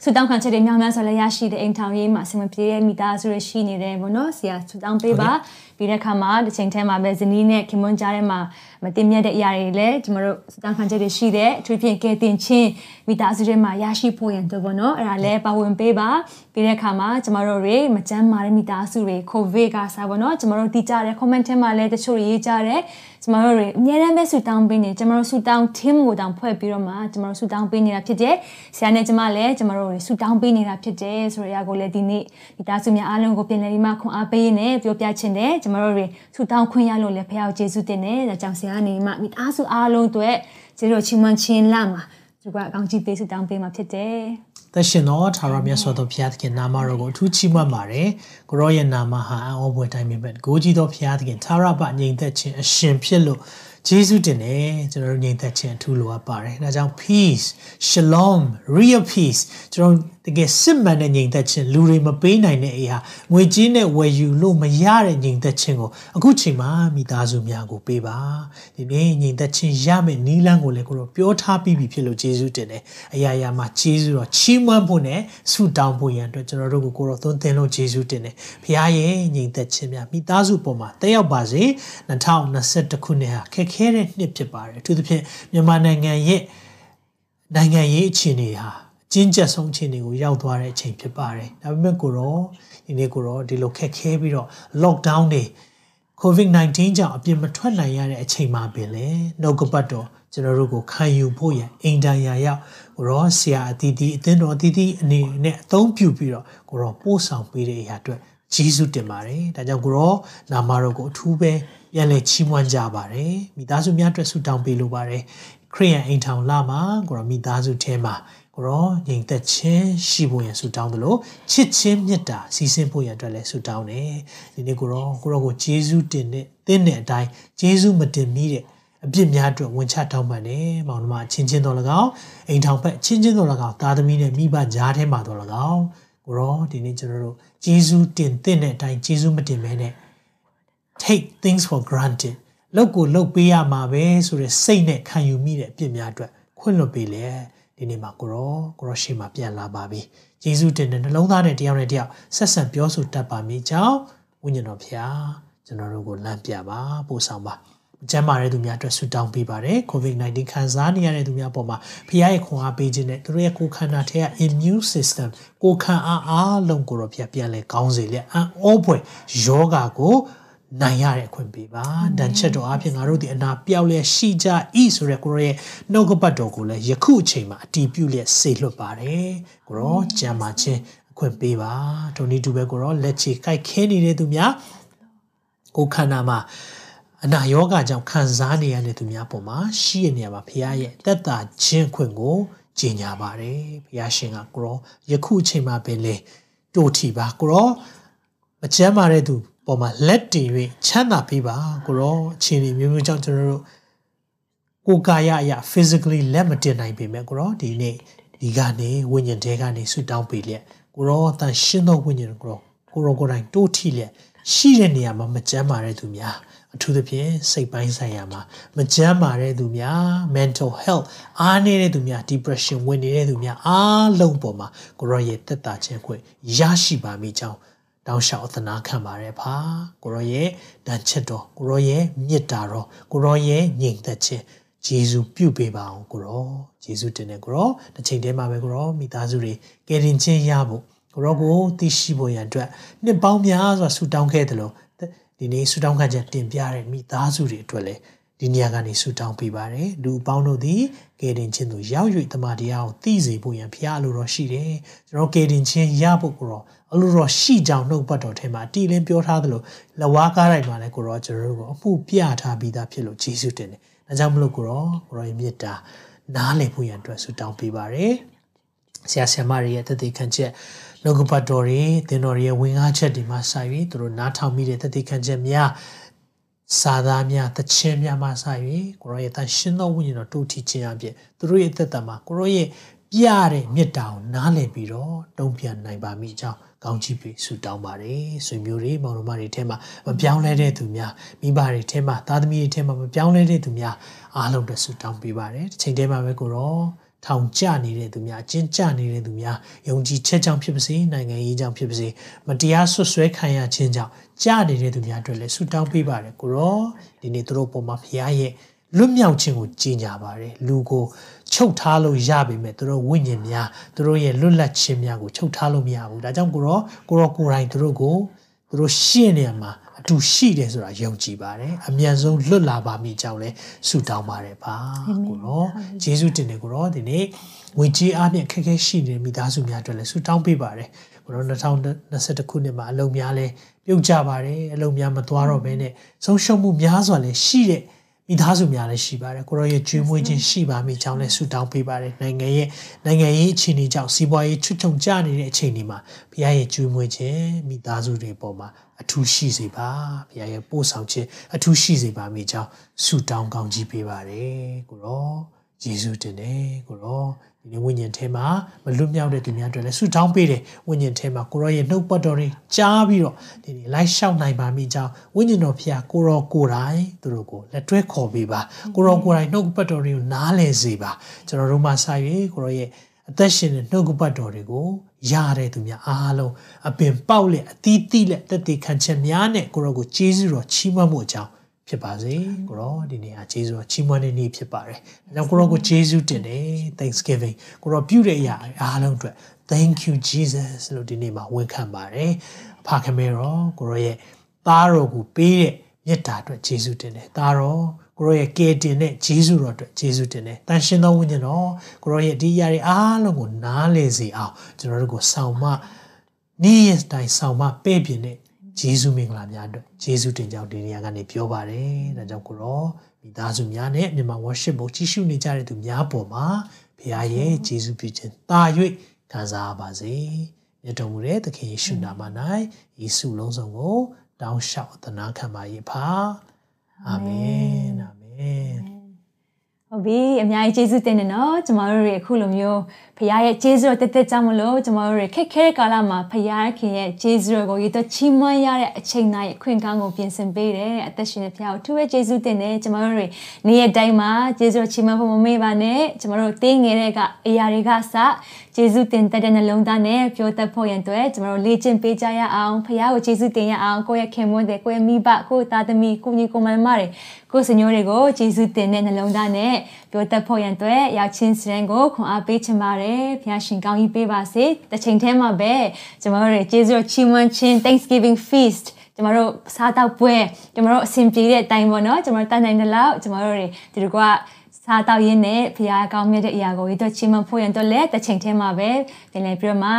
ဆူတောင်းခံချက်တွေများများဆိုလည်းရရှိတဲ့အိမ်ထောင်ရေးမှာအဆင်မပြေတဲ့မိသားစုတွေရှိနေတယ်ပေါ့နော်ဆရာဆူတောင်းပေးပါပြီးတဲ့အခါမှာတစ်ချိန်တည်းမှာပဲဇနီးနဲ့ခင်မွန်းကြားထဲမှာမတင်မြတ်တဲ့အရာတွေလည်းကျွန်တော်တို့စတန်ခံချက်တွေရှိတယ်အထူးဖြင့်ကဲတင်ချင်းမိသားစုတွေမှာရရှိဖို့ရန်တော့ဗောနော်အဲ့ဒါလည်းပါဝင်ပေးပါပြီးတဲ့အခါမှာကျွန်တော်တို့တွေမကြမ်းမာတဲ့မိသားစုတွေကိုဗစ်ကစားဗောနော်ကျွန်တော်တို့တီးကြတယ် comment ထဲမှာလည်းတချို့ရေးကြတယ် ကျွန်တော်တို့တွေအများအားပဲဆူတောင်းပေးနေကျွန်တော်တို့ဆူတောင်း team ကိုတောင်ဖွဲ့ပြီးတော့မှကျွန်တော်တို့ဆူတောင်းပေးနေတာဖြစ်တယ်ဆရာနဲ့ကျွန်မလည်းကျွန်တော်တို့တို့တွေဆူတောင်းပေးနေတာဖြစ်တယ်ဆိုတဲ့အရာကိုလည်းဒီနေ့ဒီသားစုများအားလုံးကိုပြန်လည်ပြီးမှခွန်အားပေးရင်းနဲ့ပြောပြချင်တယ်ကျမတို့တွေဆူတောင်းခွင့်ရလို့လည်းဖခင်ကိုကျေးဇူးတင်တယ်ဒါကြောင့်ဆရာကနေမှမိသားစုအားလုံးအတွက်ကျေးဇူးချီးမွမ်းခြင်းလာမှာသူကအကောင်းကြီးပေးဆူတောင်းပေးမှာဖြစ်တယ် သက်ရှင်သောထာဝရမြတ်စွာသောဘုရားသခင်နာမတော်ကိုအထူးချီးမွမ်းပါတယ်။ကိုရောရဲ့နာမဟာအံ့ဩဖွယ်တိုင်းမြတ်ကိုကြီးသောဘုရားသခင်ထာဝရဘငြိမ်သက်ခြင်းအရှင်ဖြစ်လို့ဂျေဇုတင်တယ်ကျွန်တော်တို့ညီသက်ခြင်းအထူးလိုအပ်ပါတယ်ဒါကြောင့် peace shalom real peace ကျွန်တော် တကယ်စစ်မှန်တဲ့ညီသက်ခြင်းလူတွေမပေးနိုင်တဲ့အရာငွေကြေးနဲ့ဝယ်ယူလို့မရတဲ့ညီသက်ခြင်းကိုအခုချိန်မှာမိသားစုများကိုပေးပါဒီနေ့ညီသက်ခြင်းရမယ့်နီးလန်းကိုလည်းကိုတော့ပြောထားပြီးပြီဖြစ်လို့ဂျေဇုတင်တယ်အရာရာမှာဂျေဇုတော့ချီးမွမ်းဖို့နဲ့ဆုတောင်းဖို့ရန်အတွက်ကျွန်တော်တို့ကိုကိုတော့သွန်သင်လို့ဂျေဇုတင်တယ်ဖခင်ရဲ့ညီသက်ခြင်းများမိသားစုပေါ်မှာတက်ရောက်ပါစေ2021ခုနှစ်ဟာခက်ခဲတဲ့နှစ်ဖြစ်ပါတယ်အထူးသဖြင့်မြန်မာနိုင်ငံရဲ့နိုင်ငံရေးအခြေအနေဟာအ ကျဉ်းကျပ်ဆုံးအခြေအနေကိုရောက်သွားတဲ့အချိန်ဖြစ်ပါတယ်ဒါပေမဲ့ကိုတော့ဒီနေ့ကိုတော့ဒီလိုခက်ခဲပြီးတော့ lockdown တွေ COVID-19 ကြောင့်အပြင်မထွက်နိုင်ရတဲ့အချိန်မှာပင်လေနှုတ်ကပတ်တော်ကျွန်တော်တို့ကိုခံယူဖို့ရန်အိမ်တန်ရာရောက်ကိုရောဆရာအသီးသီးအသင်းတော်အသီးသီးအနေနဲ့အသုံးပြုပြီးတော့ကိုရောပို့ဆောင်ပေးတဲ့အရာအတွက်ဂျေဇုတင်ပါတယ်ဒါကြောင့်ကိုရောနာမတော်ကိုအထူးပဲပြန်လည်ချီးမွမ်းကြပါတယ်မိသားစုများအတွက်ဆုတောင်းပေးလိုပါတယ်ခရိယန်အိမ်ထောင်လာမှာကိုရောမိသားစုထဲမှာ ကိုရောညီသက်ချင်းရှိဖို့ရန်ဆုတောင်းသလိုချစ်ချင်းမြတ်တာစီစဉ်ဖို့ရန်အတွက်လည်းဆုတောင်းတယ်ဒီနေ့ကိုရောကိုရောကိုဂျေဇုတင်တဲ့တင်းတဲ့အတိုင်းဂျေဇုမတင်မိတဲ့အပြစ်များအတွက်ဝင်ချတောင်းပန်တယ်မောင်နှမချင်းချင်းတော်၎င်းအိမ်ထောင်ဖက်ချင်းချင်းတော်၎င်းသားသမီးနဲ့မိဘကြားထဲမှာတော်၎င်းကိုရောဒီနေ့ကျွန်တော်တို့ဂျေဇုတင်တဲ့အတိုင်းဂျေဇုမတင်မဲနဲ့ take things for granted လောက်ကိုလောက်ပေးရမှာပဲဆိုတဲ့စိတ်နဲ့ခံယူမိတဲ့အပြစ်များအတွက်ခွင့်လွှတ်ပေးလေ ဒီနေ့မှာကိုရောကိုရောရှေ့မှာပြန်လာပါပြီယေရှုတင်တဲ့နှလုံးသားနဲ့တယောက်နဲ့တယောက်ဆက်ဆံပြောဆိုတတ်ပါမိကြောင်းဝိညာဉ်တော်ဖျားကျွန်တော်တို့ကိုလမ်းပြပါပို့ဆောင်ပါကျမ်းမာတဲ့သူများအတွက်ဆုတောင်းပေးပါတယ် COVID-19 ခံစားနေရတဲ့သူများပေါ်မှာဖခင်ရဲ့ခွန်အားပေးခြင်းနဲ့သူတို့ရဲ့ကိုယ်ခန္ဓာထဲက immune system ကိုယ်ခံအားအားလုံးကိုတော့ပြန်လဲကောင်းစေလက်အံ့ဩဖွယ်ယောဂါကို နိုင်ရတဲ့အခွင့်ပေးပါတန်ချက်တော်အဖြစ်ငါတို့ဒီအနာပြောက်လျက်ရှိကြဤဆိုရဲကိုရောရဲ့နှုတ်ကပတ်တော်ကိုလည်းယခုအချိန်မှာအတီးပြုလျက်စေလွတ်ပါတယ်ကိုရောကြံပါခြင်းအခွင့်ပေးပါဒိုနီတူပဲကိုရောလက်ချေကိုက်ခဲနေတဲ့သူများကိုခန္ဓာမှာအနာယောဂကြောင့်ခံစားနေရတဲ့သူများပေါ်မှာရှိရနေရမှာဖခင်ရဲ့တက်တာခြင်းခွင့်ကိုကျင်ညာပါတယ်ဖခင်ရှင်ကကိုရောယခုအချိန်မှာပင်လေတို့ထီပါကိုရောမချမ်းမာတဲ့သူ ပေါ်မှာလက်တည်၍ချမ်းသာပေးပါကိုရောအခြေအနေမျိုးမျိုးကြောင့်ကျွန်တော်တို့ကိုယ်ကာယအရာ physically လက်မတင်နိုင်ပေမဲ့ကိုရောဒီနေ့ဒီကနေဝိညာဉ်တဲကနေဆူတောင်းပေးလျက်ကိုရောတန်ရှင်းသောဝိညာဉ်ကိုရောကိုရောကိုယ်တိုင်တိုးထိလျက်ရှိတဲ့နေရာမှာမကြမ်းမာတဲ့သူများအထူးသဖြင့်စိတ်ပိုင်းဆိုင်ရာမှာမကြမ်းမာတဲ့သူများ mental health အားနေတဲ့သူများ depression ဝင်နေတဲ့သူများအားလုံးပေါ်မှာကိုရောရဲ့တက်တာခြင်းခွင့်ရရှိပါမိကြောင်း တောင်းလျှောက်အသနာခံပါရဖာကိုရောရဲ့တန်ချစ်တော်ကိုရောရဲ့မေတ္တာတော်ကိုရောရဲ့ညီသက်ခြင်းဂျေဇုပြုပေးပါအောင်ကိုရောဂျေဇုတင်တဲ့ကိုရောတစ်ချိန်တည်းမှာပဲကိုရောမိသားစုတွေကယ်တင်ခြင်းရဖို့ကိုရောကိုသိရှိဖို့ရန်အတွက်နှစ်ပေါင်းများစွာဆူတောင်းခဲ့တယ်လို့ဒီနေ့ဆူတောင်းခံချက်တင်ပြတဲ့မိသားစုတွေအတွက်လည်း ဒီနေရာကနေဆူတောင်းပေးပါတယ်လူအပေါင်းတို့သည်ကယ်တင်ခြင်းသို့ရောက်၍တမန်တရားကိုသိစေဖို့ရန်ဖျားလိုတော်ရှိတယ်ကျွန်တော်ကယ်တင်ခြင်းရဖို့ကိုတော့အလိုတော်ရှိကြောင်နှုတ်ပတ်တော်ထဲမှာအတီလင်းပြောထားသလိုလဝါကားတိုင်းမှာလည်းကိုတော့ကျွန်တော်တို့ကိုအမှုပြထားပြီးသားဖြစ်လို့ယေရှုတင်တယ်ဒါကြောင့်မလို့ကိုတော့ကိုရောရဲ့မေတ္တာနားလည်ဖို့ရန်အတွက်ဆူတောင်းပေးပါတယ်ဆရာဆရာမတွေရဲ့တသက်ခံချက်လောကပတ်တော်တွေသင်တော်ရဲ့ဝင်ကားချက်တွေမှာစာ၍သူတို့နားထောင်မိတဲ့တသက်ခံချက်များ စာသားများတခြင်းများမှစ၍ကိုရောရဲ့တန်ရှင်းသောဝိညာဉ်တော်တို့ထီခြင်းအပြင်သူတို့ရဲ့သက်တာမှာကိုရောရဲ့ပြတဲ့မေတ္တာကိုနားလည်ပြီးတော့တုံ့ပြန်နိုင်ပါမိကြောင်းကောင်းချီးပြီးဆုတောင်းပါတယ်ဆွေမျိုးတွေမောင်နှမတွေထဲမှာမပြောင်းလဲတဲ့သူများမိဘတွေထဲမှာသားသမီးတွေထဲမှာမပြောင်းလဲတဲ့သူများအားလုံးတို့ဆုတောင်းပေးပါတယ်တစ်ချိန်တည်းမှာပဲကိုရော ထောင်ကျနေတဲ့သူများအကျဉ်းကျနေတဲ့သူများယုံကြည်ချက်ကြောင့်ဖြစ်ပါစေနိုင်ငံရေးကြောင့်ဖြစ်ပါစေမတရားဆွဆွဲခံရခြင်းကြောင့်ကျနေတဲ့သူများအတွက်လည်းဆုတောင်းပေးပါတယ်ကိုရောဒီနေ့သူတို့ပေါ်မှာဖခင်ရဲ့လွတ်မြောက်ခြင်းကိုကြီးညာပါတယ်လူကိုချုပ်ထားလို့ရပေမဲ့သူတို့ဝိညာဉ်များသူတို့ရဲ့လွတ်လပ်ခြင်းများကိုချုပ်ထားလို့မရဘူးဒါကြောင့်ကိုရောကိုရောကိုယ်တိုင်သူတို့ကို သူတို့ရှင်းနေရမှာအတူရှိတယ်ဆိုတာယုံကြည်ပါတယ်အမြန်ဆုံးလွတ်လာပါမိကြောင်းလဲဆုတောင်းပါတယ်ပါကိုရောယေရှုတင်တယ်ကိုရောဒီနေ့ငွေကြေးအားဖြင့်ခက်ခဲရှိနေတဲ့မိသားစုများအတွက်လည်းဆုတောင်းပေးပါတယ်ကိုရော2021ခုနှစ်မှာအလုံများလဲပြုတ်ကြပါတယ်အလုံများမသွားတော့ဘဲနဲ့ဆုံးရှုံးမှုများစွာလည်းရှိတဲ့ မိသားစုများလည်းရှိပါတယ်ကိုရောရဲ့ကျွေးမွေးခြင်းရှိပါမိကြောင်းလည်းဆုတောင်းပေးပါတယ်နိုင်ငံရဲ့နိုင်ငံရေးအခြေအနေကြောင့်စီးပွားရေးချွတ်ချုံကျနေတဲ့အချိန်ဒီမှာဘုရားရဲ့ကျွေးမွေးခြင်းမိသားစုတွေပေါ်မှာအထူးရှိစေပါဘုရားရဲ့ပို့ဆောင်ခြင်းအထူးရှိစေပါမိကြောင်းဆုတောင်းကောင်းကြီးပေးပါတယ်ကိုရောယေရှုတင်တယ်ကိုရော ဒီနေ့ဝိညာဉ်ထဲမှာမလွတ်မြောက်တဲ့သူများအတွက်လည်းဆုတောင်းပေးတယ်ဝိညာဉ်ထဲမှာကိုရောရဲ့နှုတ်ပတ်တော်တွေကြားပြီးတော့ဒီနေ့လိုက်လျှောက်နိုင်ပါမိကြောင်းဝိညာဉ်တော်ဖျားကိုရောကိုယ်တိုင်သူတို့ကိုလက်တွဲခေါ်ပေးပါကိုရောကိုယ်တိုင်နှုတ်ပတ်တော်တွေကိုနားလည်စေပါကျွန်တော်တို့မှစာရေးကိုရောရဲ့အသက်ရှင်တဲ့နှုတ်ကပတ်တော်တွေကိုရတဲ့သူများအားလုံးအပင်ပေါက်လက်အသီးသီးလက်တက်တည်ခံချက်များနဲ့ကိုရောကိုကျေးဇူးတော်ချီးမွမ်းမှုအကြောင်း ဖြစ်ပါစေကိုရောဒီနေ့အားကျေးဇူးတော်ချီးမွမ်းတဲ့နေ့ဖြစ်ပါတယ်။ဒါကြောင့်ကိုရောကိုကျေးဇူးတင်တယ် Thanksgiving ကိုရောပြုတဲ့အရာအားလုံးအတွက် Thank you Jesus လို့ဒီနေ့မှာဝန်ခံပါတယ်။အဖခင်မေရောကိုရောရဲ့သားတော်ကိုပေးတဲ့မေတ္တာအတွက်ကျေးဇူးတင်တယ်။သားတော်ကိုရောရဲ့ကယ်တင်တဲ့ဂျေဇုတော်အတွက်ဂျေဇုတင်တယ်။တန်ရှင်သောဝိညာဉ်တော်ကိုရောရဲ့ဒီအရာတွေအားလုံးကိုနားလည်စေအောင်ကျွန်တော်တို့ကိုဆောင်မနေ့ရက်တိုင်းဆောင်မပဲ့ပြင်တဲ့ ဂျေဇုမင်္ဂလာများအတွက်ဂျေဇုတင်ကြောင်းဒီနေရာကနေပြောပါတယ်။ဒါကြောင့်ကိုရောမိသားစုများနဲ့မြန်မာ worship ကိုကြည့်ရှုနေကြတဲ့သူများပေါ်မှာဘုရားရဲ့ဂျေဇုပြုခြင်းတာ၍ခံစားပါစေ။မြတ်တော်မူတဲ့သခင်ယေရှုနာမ၌ယေရှုလုံးစုံကို တောင်းလျှောက်သနာခံပါ၏ဖာ။အာမင်အာမင်ဟုတ်ပြီအများကြီးကျေးဇူးတင်တယ်နော်ကျမတို့တွေအခုလိုမျိုး ဖခင်ရဲ့ကျေးဇူးတော်တက်တက်ကြောင့်မလို့ကျမတို့တွေခက်ခဲတဲ့ကာလမှာဖခင်ရဲ့ကျေးဇူးတော်ကိုရတော့ချီးမွမ်းရတဲ့အချိန်တိုင်းအခွင့်အကောင်းကိုပြင်ဆင်ပေးတယ်အသက်ရှင်တဲ့ဖခင်ကိုထူးပဲကျေးဇူးတင်တယ်ကျမတို့တွေနေ့ရက်တိုင်းမှာကျေးဇူးတော်ချီးမွမ်းဖို့မမေ့ပါနဲ့ကျမတို့တင်းငယ်တဲ့ကအရာတွေကစကျေးဇူးတင်တဲ့နှလုံးသားနဲ့ပြောတတ်ဖို့ရန်အတွက်ကျမတို့လေ့ကျင့်ပေးကြရအောင်ဖခင်ကိုကျေးဇူးတင်ရအောင်ကိုယ့်ရဲ့ခင်မွန်းတဲ့ကိုယ့်ရဲ့မိဘကိုယ့်သားသမီးကိုညီကိုမမတွေကိုယ့်စညိုးတွေကိုကျေးဇူးတင်တဲ့နှလုံးသားနဲ့ ပြောတတ်ဖို့ရန်အတွက်ရောက်ချင်းစရန်ကိုခွန်အားပေးချင်ပါတယ်ဘုရားရှင်ကောင်းကြီးပေးပါစေတစ်ချိန်တည်းမှာပဲကျမတို့တွေကျေးဇူးတော်ချီးမွမ်းခြင်း Thanksgiving feast ကျမတို့စားတော့ပွဲကျမတို့အဆင်ပြေတဲ့အတိုင်းပေါ့နော်ကျမတို့တန်နိုင်တဲ့လောက်ကျမတို့တွေဒီတကွစားတော့ရင်းနဲ့ဖရားကောင်းမြတ်တဲ့အရာကိုရတော့ချီးမွမ်းဖို့ရန်တော့လက်တစ်ချိန်တည်းမှာပဲပြန်လည်ပြီးတော့မှ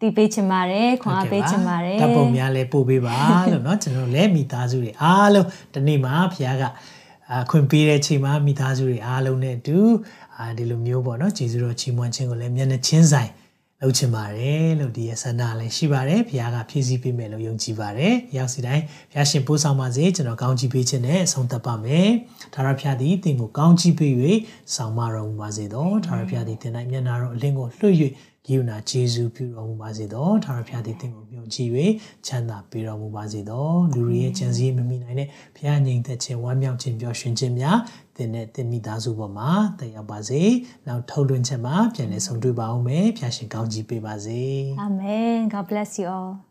တီးပေးချင်ပါတယ်ခွန်အားပေးချင်ပါတယ်တပ်ပုံများလည်းပို့ပေးပါလို့เนาะကျွန်တော်လည်းမိသားစုတွေအားလုံးဒီနေ့မှာဖရားက အာခွင့်ပေးတဲ့ချိန်မှာမိသားစုတွေအားလုံးနဲ့အတူအာဒီလိုမျိုးပေါ့နော်ဂျေဇုတော်ချီးမွမ်းခြင်းကိုလည်းမျက်နှာချင်းဆိုင်လုပ်ချင်ပါတယ်လို့ဒီရဆန္ဒလည်းရှိပါတယ်ဘုရားကဖြည့်ဆည်းပေးမယ်လို့ယုံကြည်ပါတယ်ရောက်စီတိုင်းဘုရားရှင်ပို့ဆောင်ပါစေကျွန်တော်ကောင်းချီးပေးခြင်းနဲ့အဆုံးသတ်ပါမယ်ဒါရဖျားသည်သင်ကိုကောင်းချီးပေး၍ဆောင်မတော်မူပါစေတော့ဒါရဖျားသည်သင်၌မျက်နာတော်အလင်းကိုလွှတ်၍ဂိယူနာဂျေဇုပြုတော်မူပါစေတော့ဒါရဖျားသည်သင်ကိုမြုံကြည်၍ချမ်းသာပေးတော်မူပါစေတော့လူတွေရဲ့ကြံစည်မမိနိုင်တဲ့ဘုရားငြိမ်သက်ခြင်းဝမ်းမြောက်ခြင်းပျော်ရွှင်ခြင်းများသင်နဲ့သင်မိသားစုပေါ်မှာတက်ရောက်ပါစေ။နောက်ထုတ်လွှင့်ချက်မှာပြန်လည်ဆုံတွေ့ပါအောင်မယ်။ဖျာရှင်ကောင်းကြီးပေးပါစေ။ Amen. God bless you all.